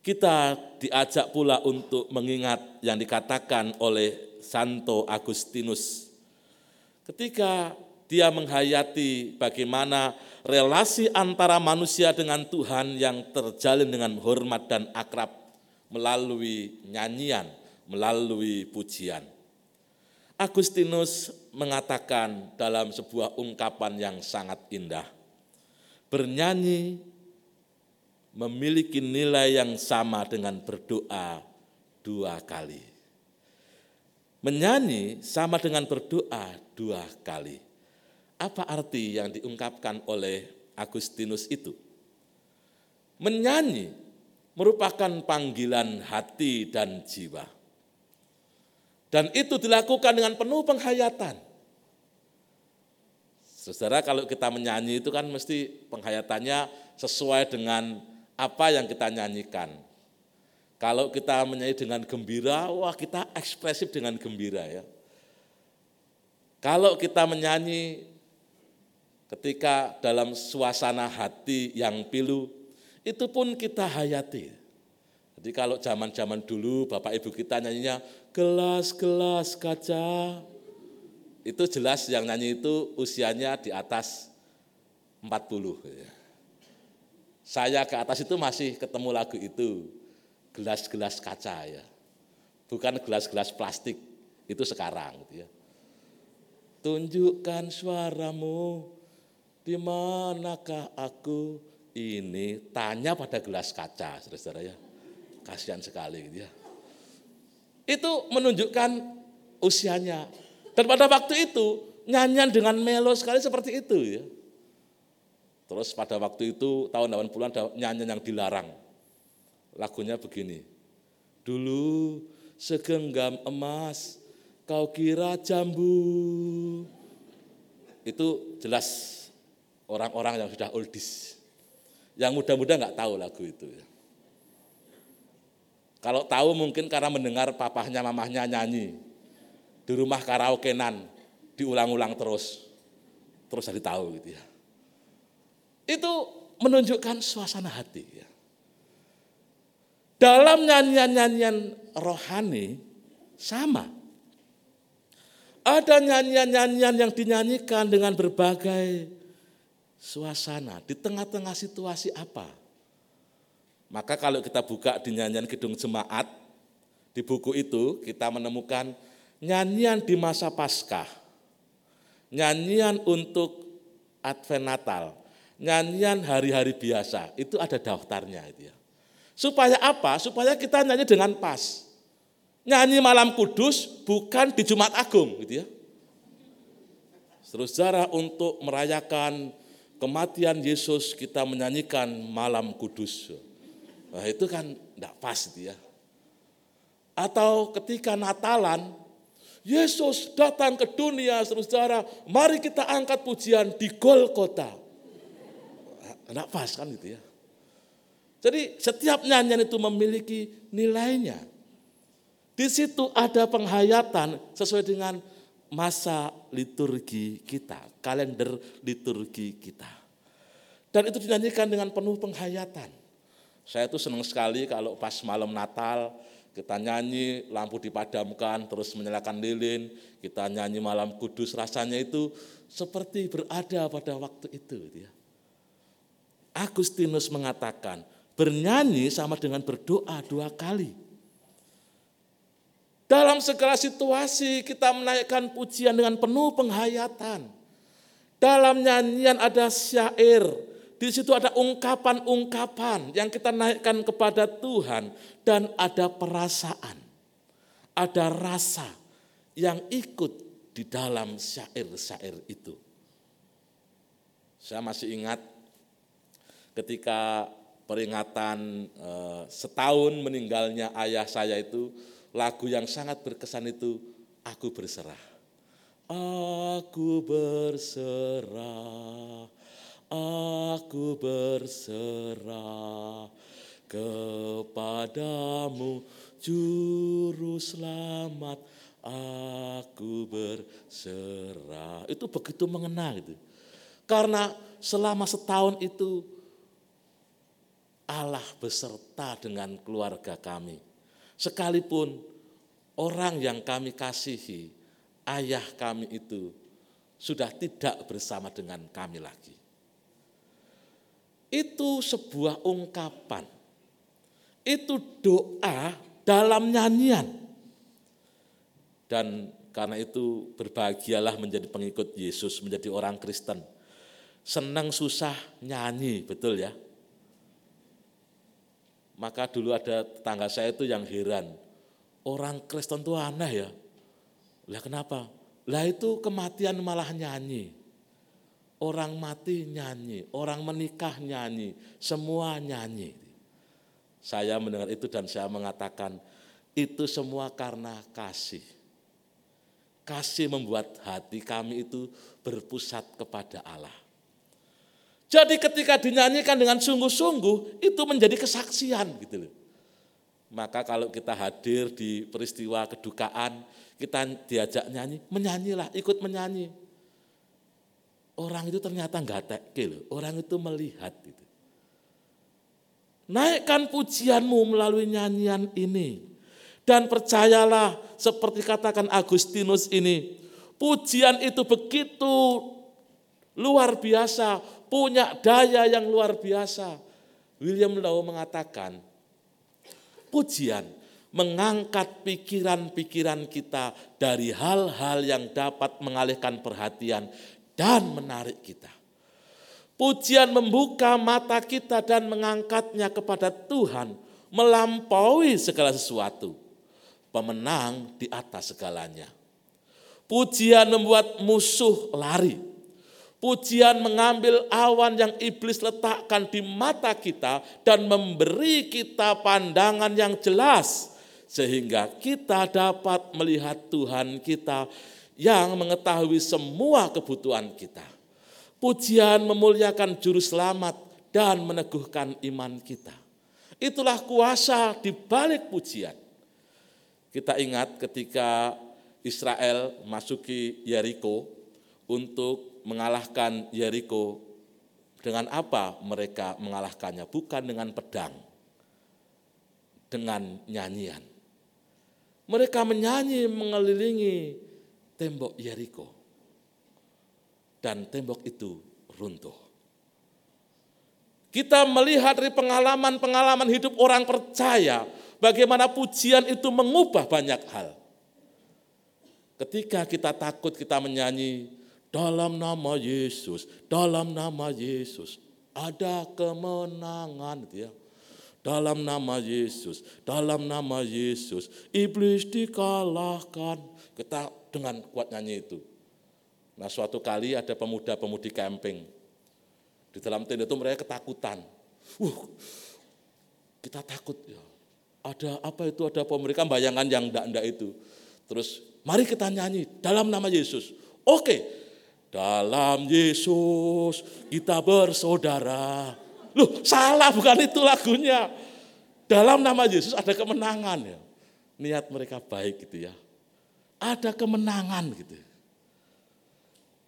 S8: Kita diajak pula untuk mengingat yang dikatakan oleh Santo Agustinus. Ketika dia menghayati bagaimana relasi antara manusia dengan Tuhan yang terjalin dengan hormat dan akrab melalui nyanyian, melalui pujian. Agustinus mengatakan dalam sebuah ungkapan yang sangat indah, bernyanyi memiliki nilai yang sama dengan berdoa dua kali. Menyanyi sama dengan berdoa dua kali. Apa arti yang diungkapkan oleh Agustinus itu? Menyanyi merupakan panggilan hati dan jiwa. Dan itu dilakukan dengan penuh penghayatan. Saudara kalau kita menyanyi itu kan mesti penghayatannya sesuai dengan apa yang kita nyanyikan. Kalau kita menyanyi dengan gembira, wah kita ekspresif dengan gembira ya. Kalau kita menyanyi ketika dalam suasana hati yang pilu, itu pun kita hayati. Jadi kalau zaman-zaman dulu Bapak Ibu kita nyanyinya gelas-gelas kaca. Itu jelas yang nyanyi itu usianya di atas 40. Saya ke atas itu masih ketemu lagu itu, gelas-gelas kaca ya. Bukan gelas-gelas plastik Itu sekarang gitu ya. Tunjukkan suaramu, di manakah aku ini? Tanya pada gelas kaca, saudara-saudara ya. Kasihan sekali gitu ya. Itu menunjukkan usianya. Dan pada waktu itu nyanyian dengan melo sekali seperti itu ya. Terus pada waktu itu tahun 80-an ada nyanyian yang dilarang. Lagunya begini. Dulu segenggam emas kau kira jambu. Itu jelas orang-orang yang sudah oldies. Yang muda-muda nggak tahu lagu itu. Ya. Kalau tahu mungkin karena mendengar papahnya mamahnya nyanyi. Di rumah karaokenan diulang-ulang terus. Terus jadi tahu gitu ya. Itu menunjukkan suasana hati. Ya. Dalam nyanyian-nyanyian rohani sama. Ada nyanyian-nyanyian yang dinyanyikan dengan berbagai suasana. Di tengah-tengah situasi apa? Maka kalau kita buka di nyanyian gedung jemaat, di buku itu kita menemukan nyanyian di masa Paskah, nyanyian untuk Advent Natal, nyanyian hari-hari biasa, itu ada daftarnya itu ya. Supaya apa? Supaya kita nyanyi dengan pas. Nyanyi malam kudus bukan di Jumat Agung gitu ya. Terus cara untuk merayakan kematian Yesus kita menyanyikan malam kudus. Nah itu kan tidak pas gitu ya. Atau ketika Natalan, Yesus datang ke dunia, saudara, mari kita angkat pujian di Golgota. Tidak pas kan gitu ya. Jadi setiap nyanyian itu memiliki nilainya. Di situ ada penghayatan sesuai dengan masa liturgi kita, kalender liturgi kita. Dan itu dinyanyikan dengan penuh penghayatan. Saya tuh senang sekali kalau pas malam Natal kita nyanyi, lampu dipadamkan, terus menyalakan lilin, kita nyanyi malam kudus, rasanya itu seperti berada pada waktu itu. Gitu ya. Agustinus mengatakan, bernyanyi sama dengan berdoa dua kali. Dalam segala situasi kita menaikkan pujian dengan penuh penghayatan. Dalam nyanyian ada syair, di situ ada ungkapan-ungkapan yang kita naikkan kepada Tuhan dan ada perasaan, ada rasa yang ikut di dalam syair-syair itu. Saya masih ingat ketika peringatan eh, setahun meninggalnya ayah saya itu lagu yang sangat berkesan itu aku berserah. Aku berserah, aku berserah kepadamu juru selamat aku berserah. Itu begitu mengena gitu. Karena selama setahun itu Allah beserta dengan keluarga kami. Sekalipun orang yang kami kasihi, ayah kami itu sudah tidak bersama dengan kami lagi. Itu sebuah ungkapan. Itu doa dalam nyanyian. Dan karena itu berbahagialah menjadi pengikut Yesus, menjadi orang Kristen. Senang susah nyanyi, betul ya? Maka dulu ada tetangga saya itu yang heran. Orang Kristen itu aneh ya. Lah kenapa? Lah itu kematian malah nyanyi. Orang mati nyanyi, orang menikah nyanyi, semua nyanyi. Saya mendengar itu dan saya mengatakan, itu semua karena kasih. Kasih membuat hati kami itu berpusat kepada Allah. Jadi ketika dinyanyikan dengan sungguh-sungguh itu menjadi kesaksian gitu loh. Maka kalau kita hadir di peristiwa kedukaan, kita diajak nyanyi, menyanyilah, ikut menyanyi. Orang itu ternyata enggak teke loh, orang itu melihat gitu. Naikkan pujianmu melalui nyanyian ini. Dan percayalah seperti katakan Agustinus ini, pujian itu begitu luar biasa, punya daya yang luar biasa. William Law mengatakan, pujian mengangkat pikiran-pikiran kita dari hal-hal yang dapat mengalihkan perhatian dan menarik kita. Pujian membuka mata kita dan mengangkatnya kepada Tuhan melampaui segala sesuatu. Pemenang di atas segalanya. Pujian membuat musuh lari. Pujian mengambil awan yang iblis letakkan di mata kita dan memberi kita pandangan yang jelas sehingga kita dapat melihat Tuhan kita yang mengetahui semua kebutuhan kita. Pujian memuliakan juru selamat dan meneguhkan iman kita. Itulah kuasa di balik pujian. Kita ingat ketika Israel masuki Yeriko untuk mengalahkan Yeriko dengan apa mereka mengalahkannya? Bukan dengan pedang, dengan nyanyian. Mereka menyanyi mengelilingi tembok Yeriko. Dan tembok itu runtuh. Kita melihat dari pengalaman-pengalaman hidup orang percaya bagaimana pujian itu mengubah banyak hal. Ketika kita takut kita menyanyi dalam nama Yesus, dalam nama Yesus ada kemenangan gitu ya dalam nama Yesus, dalam nama Yesus, iblis dikalahkan. Kita dengan kuat nyanyi itu. Nah suatu kali ada pemuda-pemudi camping. Di dalam tenda itu mereka ketakutan. Uh, kita takut ya. Ada apa itu, ada apa bayangan yang ndak-ndak itu. Terus mari kita nyanyi dalam nama Yesus. Oke, dalam Yesus kita bersaudara. Loh, salah bukan itu lagunya. Dalam nama Yesus ada kemenangan ya. Niat mereka baik gitu ya. Ada kemenangan gitu.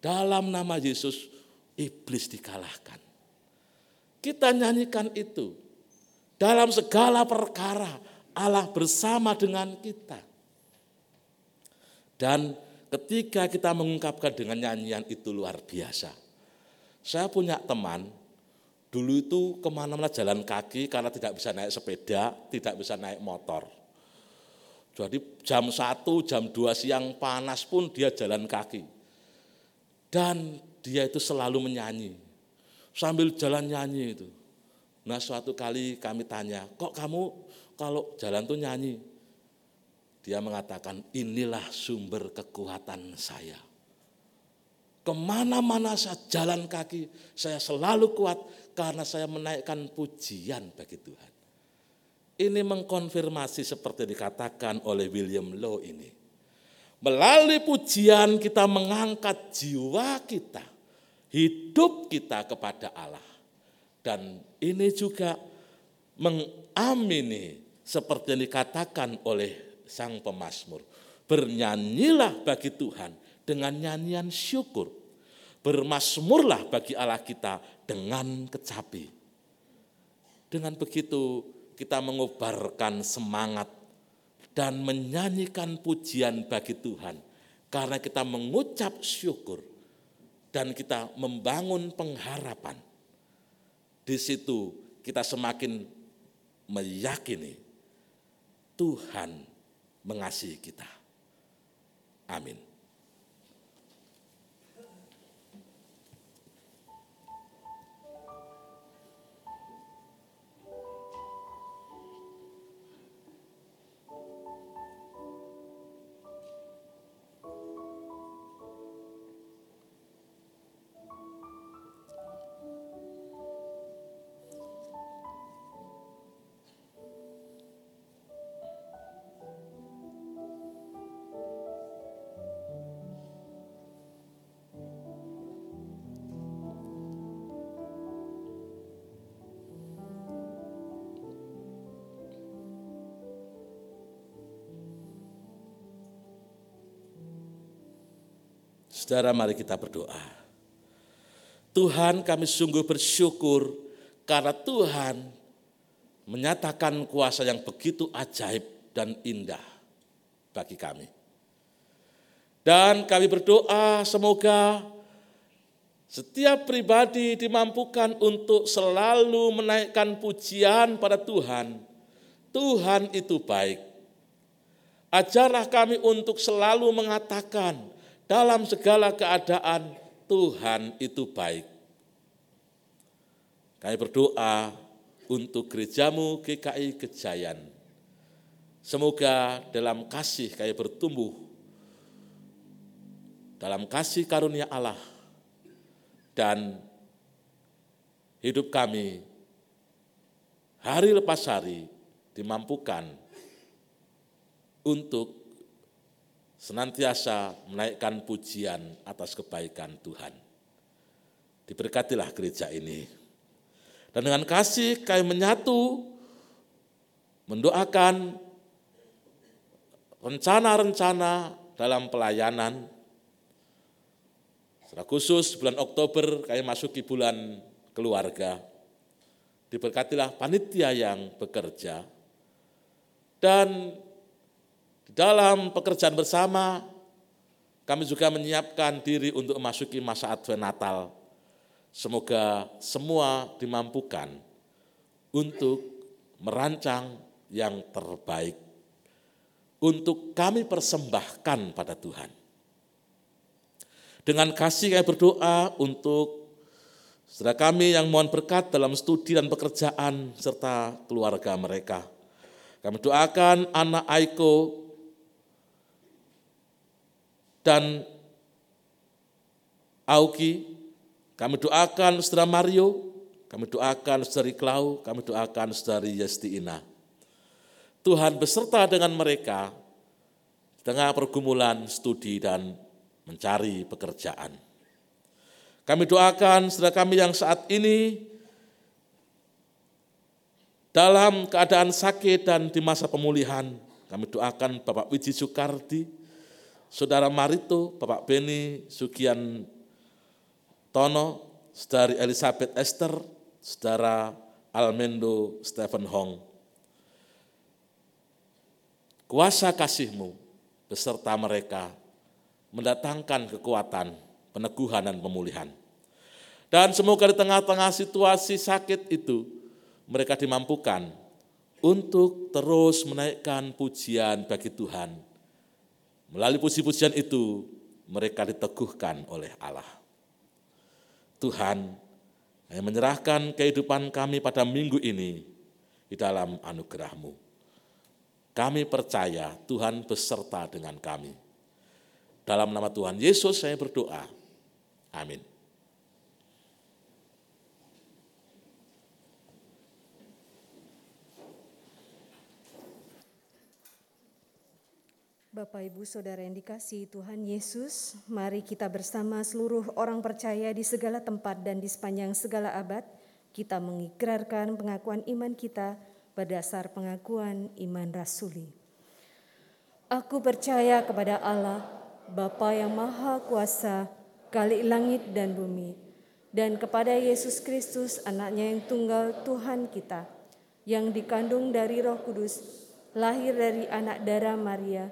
S8: Dalam nama Yesus iblis dikalahkan. Kita nyanyikan itu. Dalam segala perkara Allah bersama dengan kita. Dan ketika kita mengungkapkan dengan nyanyian itu luar biasa. Saya punya teman Dulu itu ke mana-mana jalan kaki karena tidak bisa naik sepeda, tidak bisa naik motor. Jadi jam 1, jam 2 siang panas pun dia jalan kaki. Dan dia itu selalu menyanyi. Sambil jalan nyanyi itu. Nah suatu kali kami tanya, kok kamu kalau jalan tuh nyanyi? Dia mengatakan, inilah sumber kekuatan saya. Ke mana-mana saya jalan kaki, saya selalu kuat karena saya menaikkan pujian bagi Tuhan. Ini mengkonfirmasi seperti dikatakan oleh William Law ini. Melalui pujian kita mengangkat jiwa kita, hidup kita kepada Allah. Dan ini juga mengamini seperti yang dikatakan oleh sang pemazmur. Bernyanyilah bagi Tuhan dengan nyanyian syukur. Bermasmurlah bagi Allah kita dengan kecapi. Dengan begitu kita mengobarkan semangat dan menyanyikan pujian bagi Tuhan karena kita mengucap syukur dan kita membangun pengharapan. Di situ kita semakin meyakini Tuhan mengasihi kita. Amin. Saudara mari kita berdoa. Tuhan kami sungguh bersyukur karena Tuhan menyatakan kuasa yang begitu ajaib dan indah bagi kami. Dan kami berdoa semoga setiap pribadi dimampukan untuk selalu menaikkan pujian pada Tuhan. Tuhan itu baik Ajarlah kami untuk selalu mengatakan dalam segala keadaan Tuhan itu baik. Kami berdoa untuk gerejamu GKI Kejayan. Semoga dalam kasih kami bertumbuh, dalam kasih karunia Allah, dan hidup kami hari lepas hari dimampukan untuk senantiasa menaikkan pujian atas kebaikan Tuhan. Diberkatilah gereja ini. Dan dengan kasih kami menyatu, mendoakan rencana-rencana dalam pelayanan. Secara khusus bulan Oktober kami masuki bulan keluarga. Diberkatilah panitia yang bekerja. Dan di dalam pekerjaan bersama, kami juga menyiapkan diri untuk memasuki masa Advent Natal. Semoga semua dimampukan untuk merancang yang terbaik untuk kami persembahkan pada Tuhan. Dengan kasih kami berdoa untuk saudara kami yang mohon berkat dalam studi dan pekerjaan serta keluarga mereka. Kami doakan anak Aiko dan Auki, kami doakan saudara Mario, kami doakan saudari Klau, kami doakan saudari Yestiina. Tuhan beserta dengan mereka di tengah pergumulan studi dan mencari pekerjaan. Kami doakan saudara kami yang saat ini dalam keadaan sakit dan di masa pemulihan, kami doakan Bapak Wiji Soekardi, Saudara Marito, Bapak Beni, Sukian Tono, Saudari Elizabeth Esther, Saudara Almendo Stephen Hong. Kuasa kasihmu beserta mereka mendatangkan kekuatan, peneguhan dan pemulihan. Dan semoga di tengah-tengah situasi sakit itu, mereka dimampukan untuk terus menaikkan pujian bagi Tuhan, Melalui puji-pujian itu, mereka diteguhkan oleh Allah. Tuhan, yang menyerahkan kehidupan kami pada minggu ini di dalam anugerahmu. Kami percaya Tuhan beserta dengan kami. Dalam nama Tuhan Yesus saya berdoa. Amin.
S13: Bapak, Ibu, Saudara yang dikasih Tuhan Yesus, mari kita bersama seluruh orang percaya di segala tempat dan di sepanjang segala abad, kita mengikrarkan pengakuan iman kita berdasar pengakuan iman rasuli. Aku percaya kepada Allah, Bapa yang Maha Kuasa, kali langit dan bumi, dan kepada Yesus Kristus, anaknya yang tunggal Tuhan kita, yang dikandung dari roh kudus, lahir dari anak darah Maria,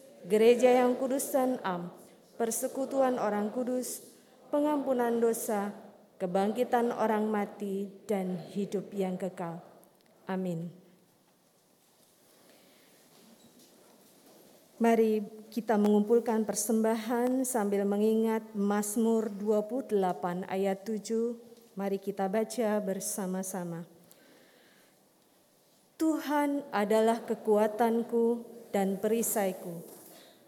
S13: gereja yang kudus dan am, persekutuan orang kudus, pengampunan dosa, kebangkitan orang mati, dan hidup yang kekal. Amin. Mari kita mengumpulkan persembahan sambil mengingat Mazmur 28 ayat 7. Mari kita baca bersama-sama. Tuhan adalah kekuatanku dan perisaiku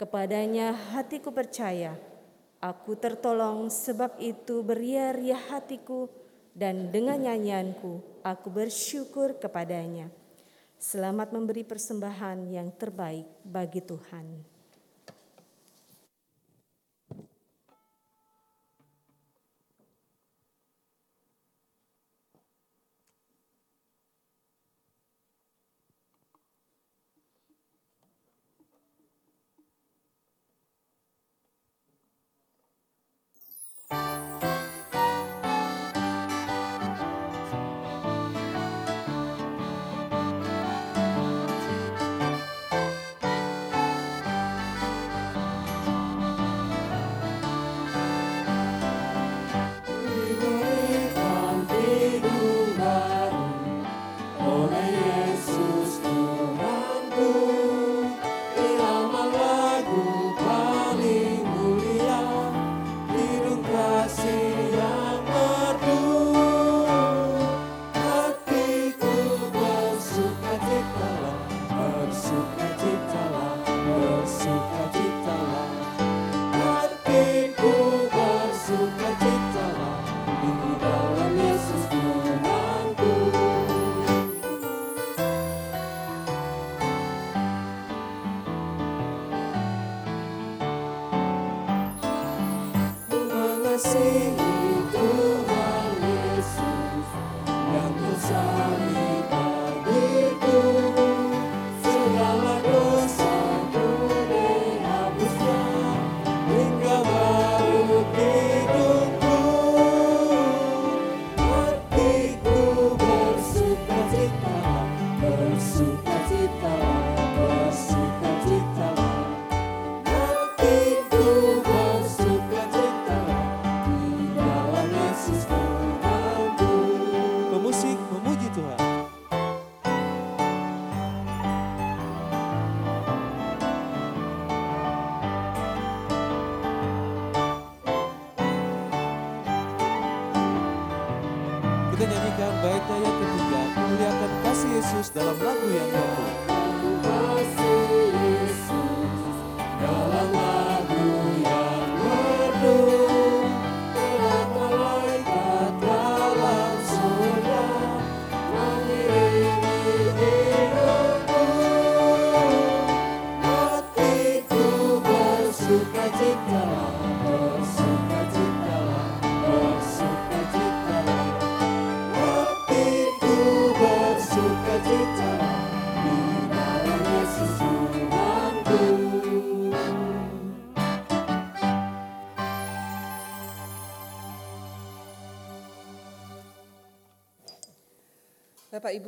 S13: Kepadanya hatiku percaya, aku tertolong sebab itu beria-ria hatiku dan dengan nyanyianku aku bersyukur kepadanya. Selamat memberi persembahan yang terbaik bagi Tuhan.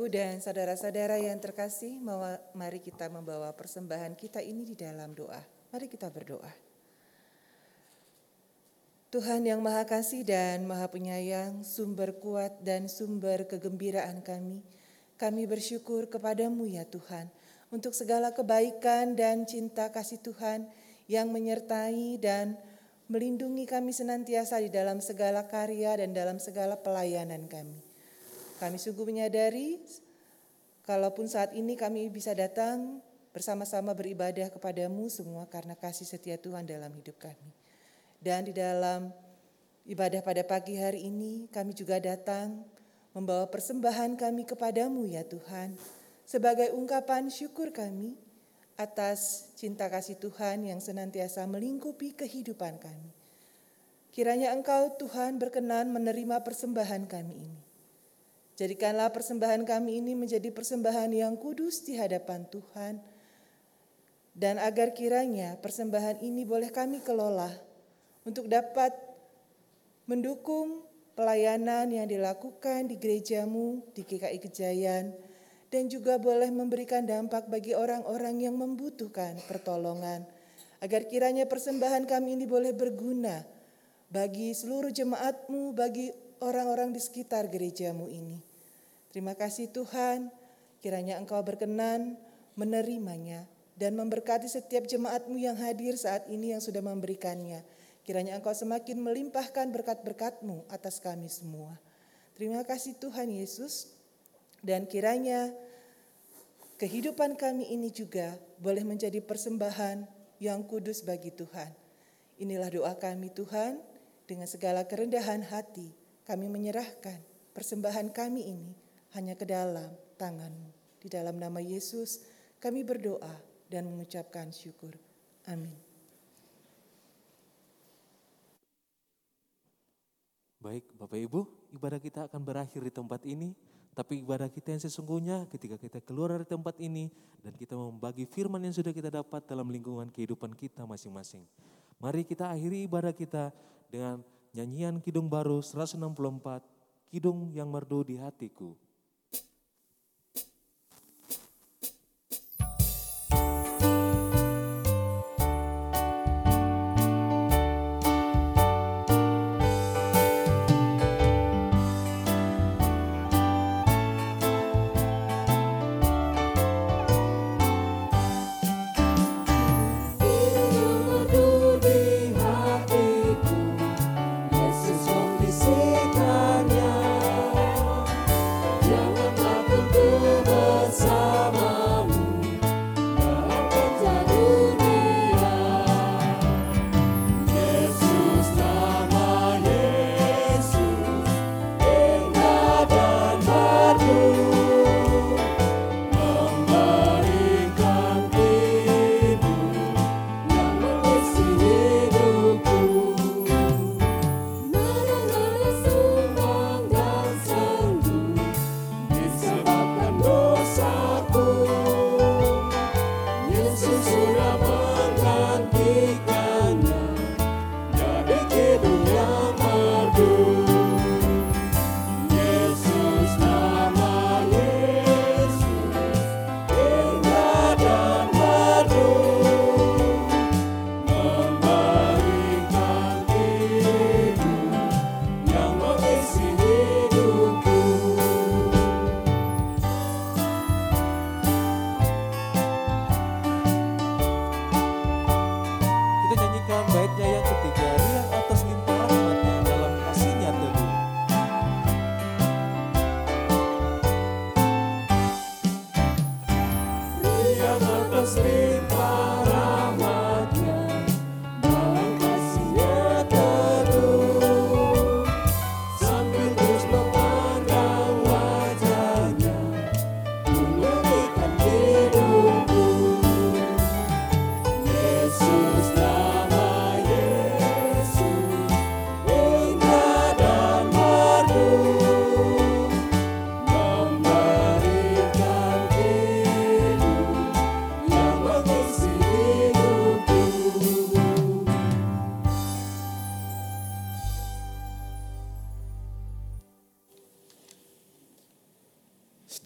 S7: Dan saudara-saudara yang terkasih, mari kita membawa persembahan kita ini di dalam doa. Mari kita berdoa. Tuhan yang Maha Kasih dan Maha Penyayang, sumber kuat dan sumber kegembiraan kami, kami bersyukur kepadamu ya Tuhan, untuk segala kebaikan dan cinta kasih Tuhan yang menyertai dan melindungi kami senantiasa di dalam segala karya dan dalam segala pelayanan kami. Kami sungguh menyadari, kalaupun saat ini kami bisa datang bersama-sama beribadah kepadamu semua karena kasih setia Tuhan dalam hidup kami. Dan di dalam ibadah pada pagi hari ini, kami juga datang membawa persembahan kami kepadamu ya Tuhan, sebagai ungkapan syukur kami atas cinta kasih Tuhan yang senantiasa melingkupi kehidupan kami. Kiranya Engkau Tuhan berkenan menerima persembahan kami ini. Jadikanlah persembahan kami ini menjadi persembahan yang kudus di hadapan Tuhan. Dan agar kiranya persembahan ini boleh kami kelola untuk dapat mendukung pelayanan yang dilakukan di gerejamu di GKI Kejayan dan juga boleh memberikan dampak bagi orang-orang yang membutuhkan pertolongan. Agar kiranya persembahan kami ini boleh berguna bagi seluruh jemaatmu, bagi orang-orang di sekitar gerejamu ini. Terima kasih Tuhan, kiranya Engkau berkenan menerimanya dan memberkati setiap jemaatmu yang hadir saat ini yang sudah memberikannya. Kiranya Engkau semakin melimpahkan berkat-berkatmu atas kami semua. Terima kasih Tuhan Yesus, dan kiranya kehidupan kami ini juga boleh menjadi persembahan yang kudus bagi Tuhan. Inilah doa kami Tuhan, dengan segala kerendahan hati kami menyerahkan persembahan kami ini hanya ke dalam tanganmu. Di dalam nama Yesus kami berdoa dan mengucapkan syukur. Amin.
S1: Baik, Bapak Ibu, ibadah kita akan berakhir di tempat ini. Tapi ibadah kita yang sesungguhnya ketika kita keluar dari tempat ini dan kita membagi firman yang sudah kita dapat dalam lingkungan kehidupan kita masing-masing. Mari kita akhiri ibadah kita dengan nyanyian Kidung Baru 164, Kidung yang merdu di hatiku.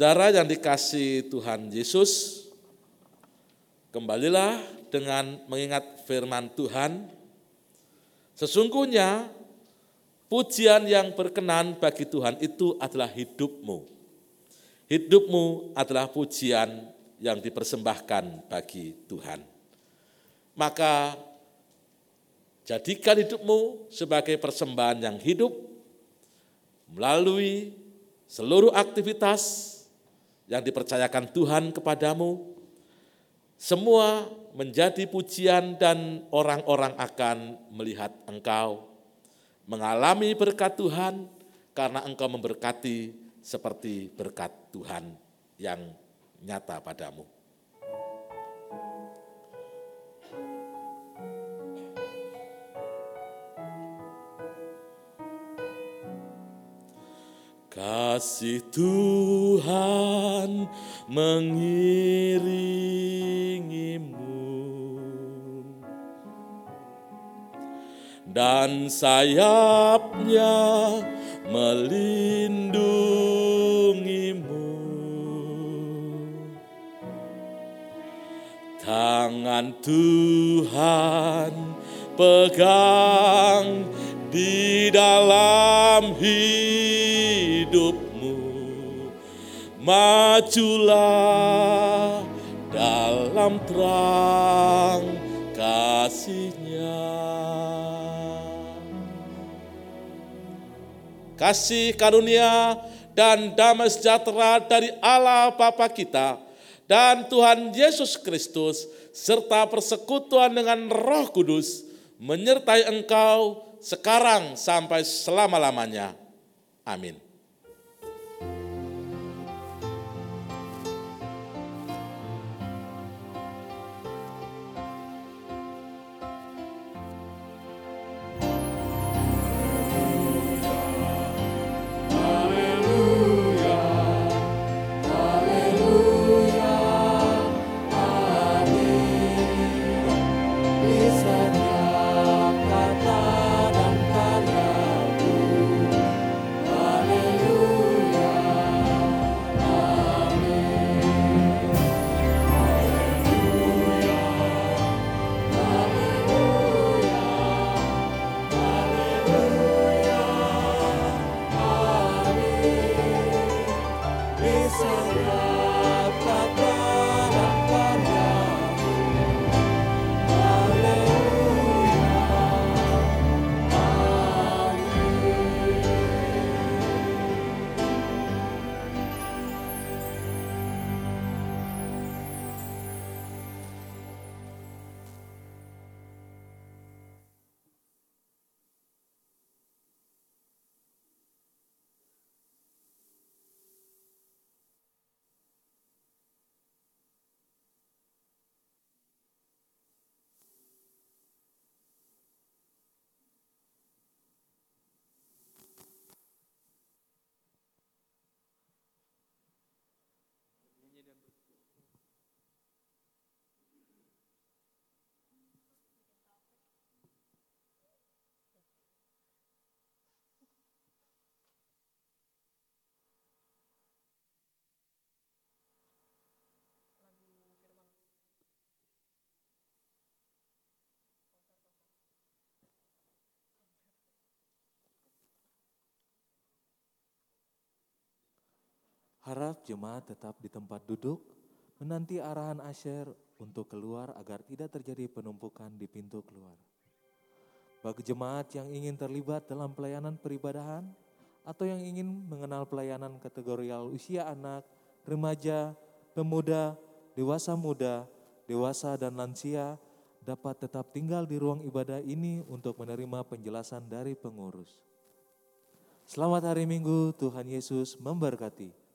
S8: Saudara yang dikasih Tuhan Yesus, kembalilah dengan mengingat firman Tuhan. Sesungguhnya pujian yang berkenan bagi Tuhan itu adalah hidupmu. Hidupmu adalah pujian yang dipersembahkan bagi Tuhan. Maka jadikan hidupmu sebagai persembahan yang hidup melalui seluruh aktivitas yang dipercayakan Tuhan kepadamu, semua menjadi pujian dan orang-orang akan melihat engkau, mengalami berkat Tuhan karena engkau memberkati seperti berkat Tuhan yang nyata padamu. Kasih Tuhan mengiringimu dan sayapnya melindungimu. Tangan Tuhan pegang di dalam hidupmu. Majulah dalam terang kasihnya. Kasih karunia dan damai sejahtera dari Allah Bapa kita dan Tuhan Yesus Kristus serta persekutuan dengan Roh Kudus menyertai engkau sekarang sampai selama-lamanya. Amin.
S1: Harap jemaat tetap di tempat duduk, menanti arahan Asher untuk keluar agar tidak terjadi penumpukan di pintu keluar. Bagi jemaat yang ingin terlibat dalam pelayanan peribadahan atau yang ingin mengenal pelayanan kategorial usia anak, remaja, pemuda, dewasa muda, dewasa dan lansia dapat tetap tinggal di ruang ibadah ini untuk menerima penjelasan dari pengurus. Selamat hari Minggu, Tuhan Yesus memberkati.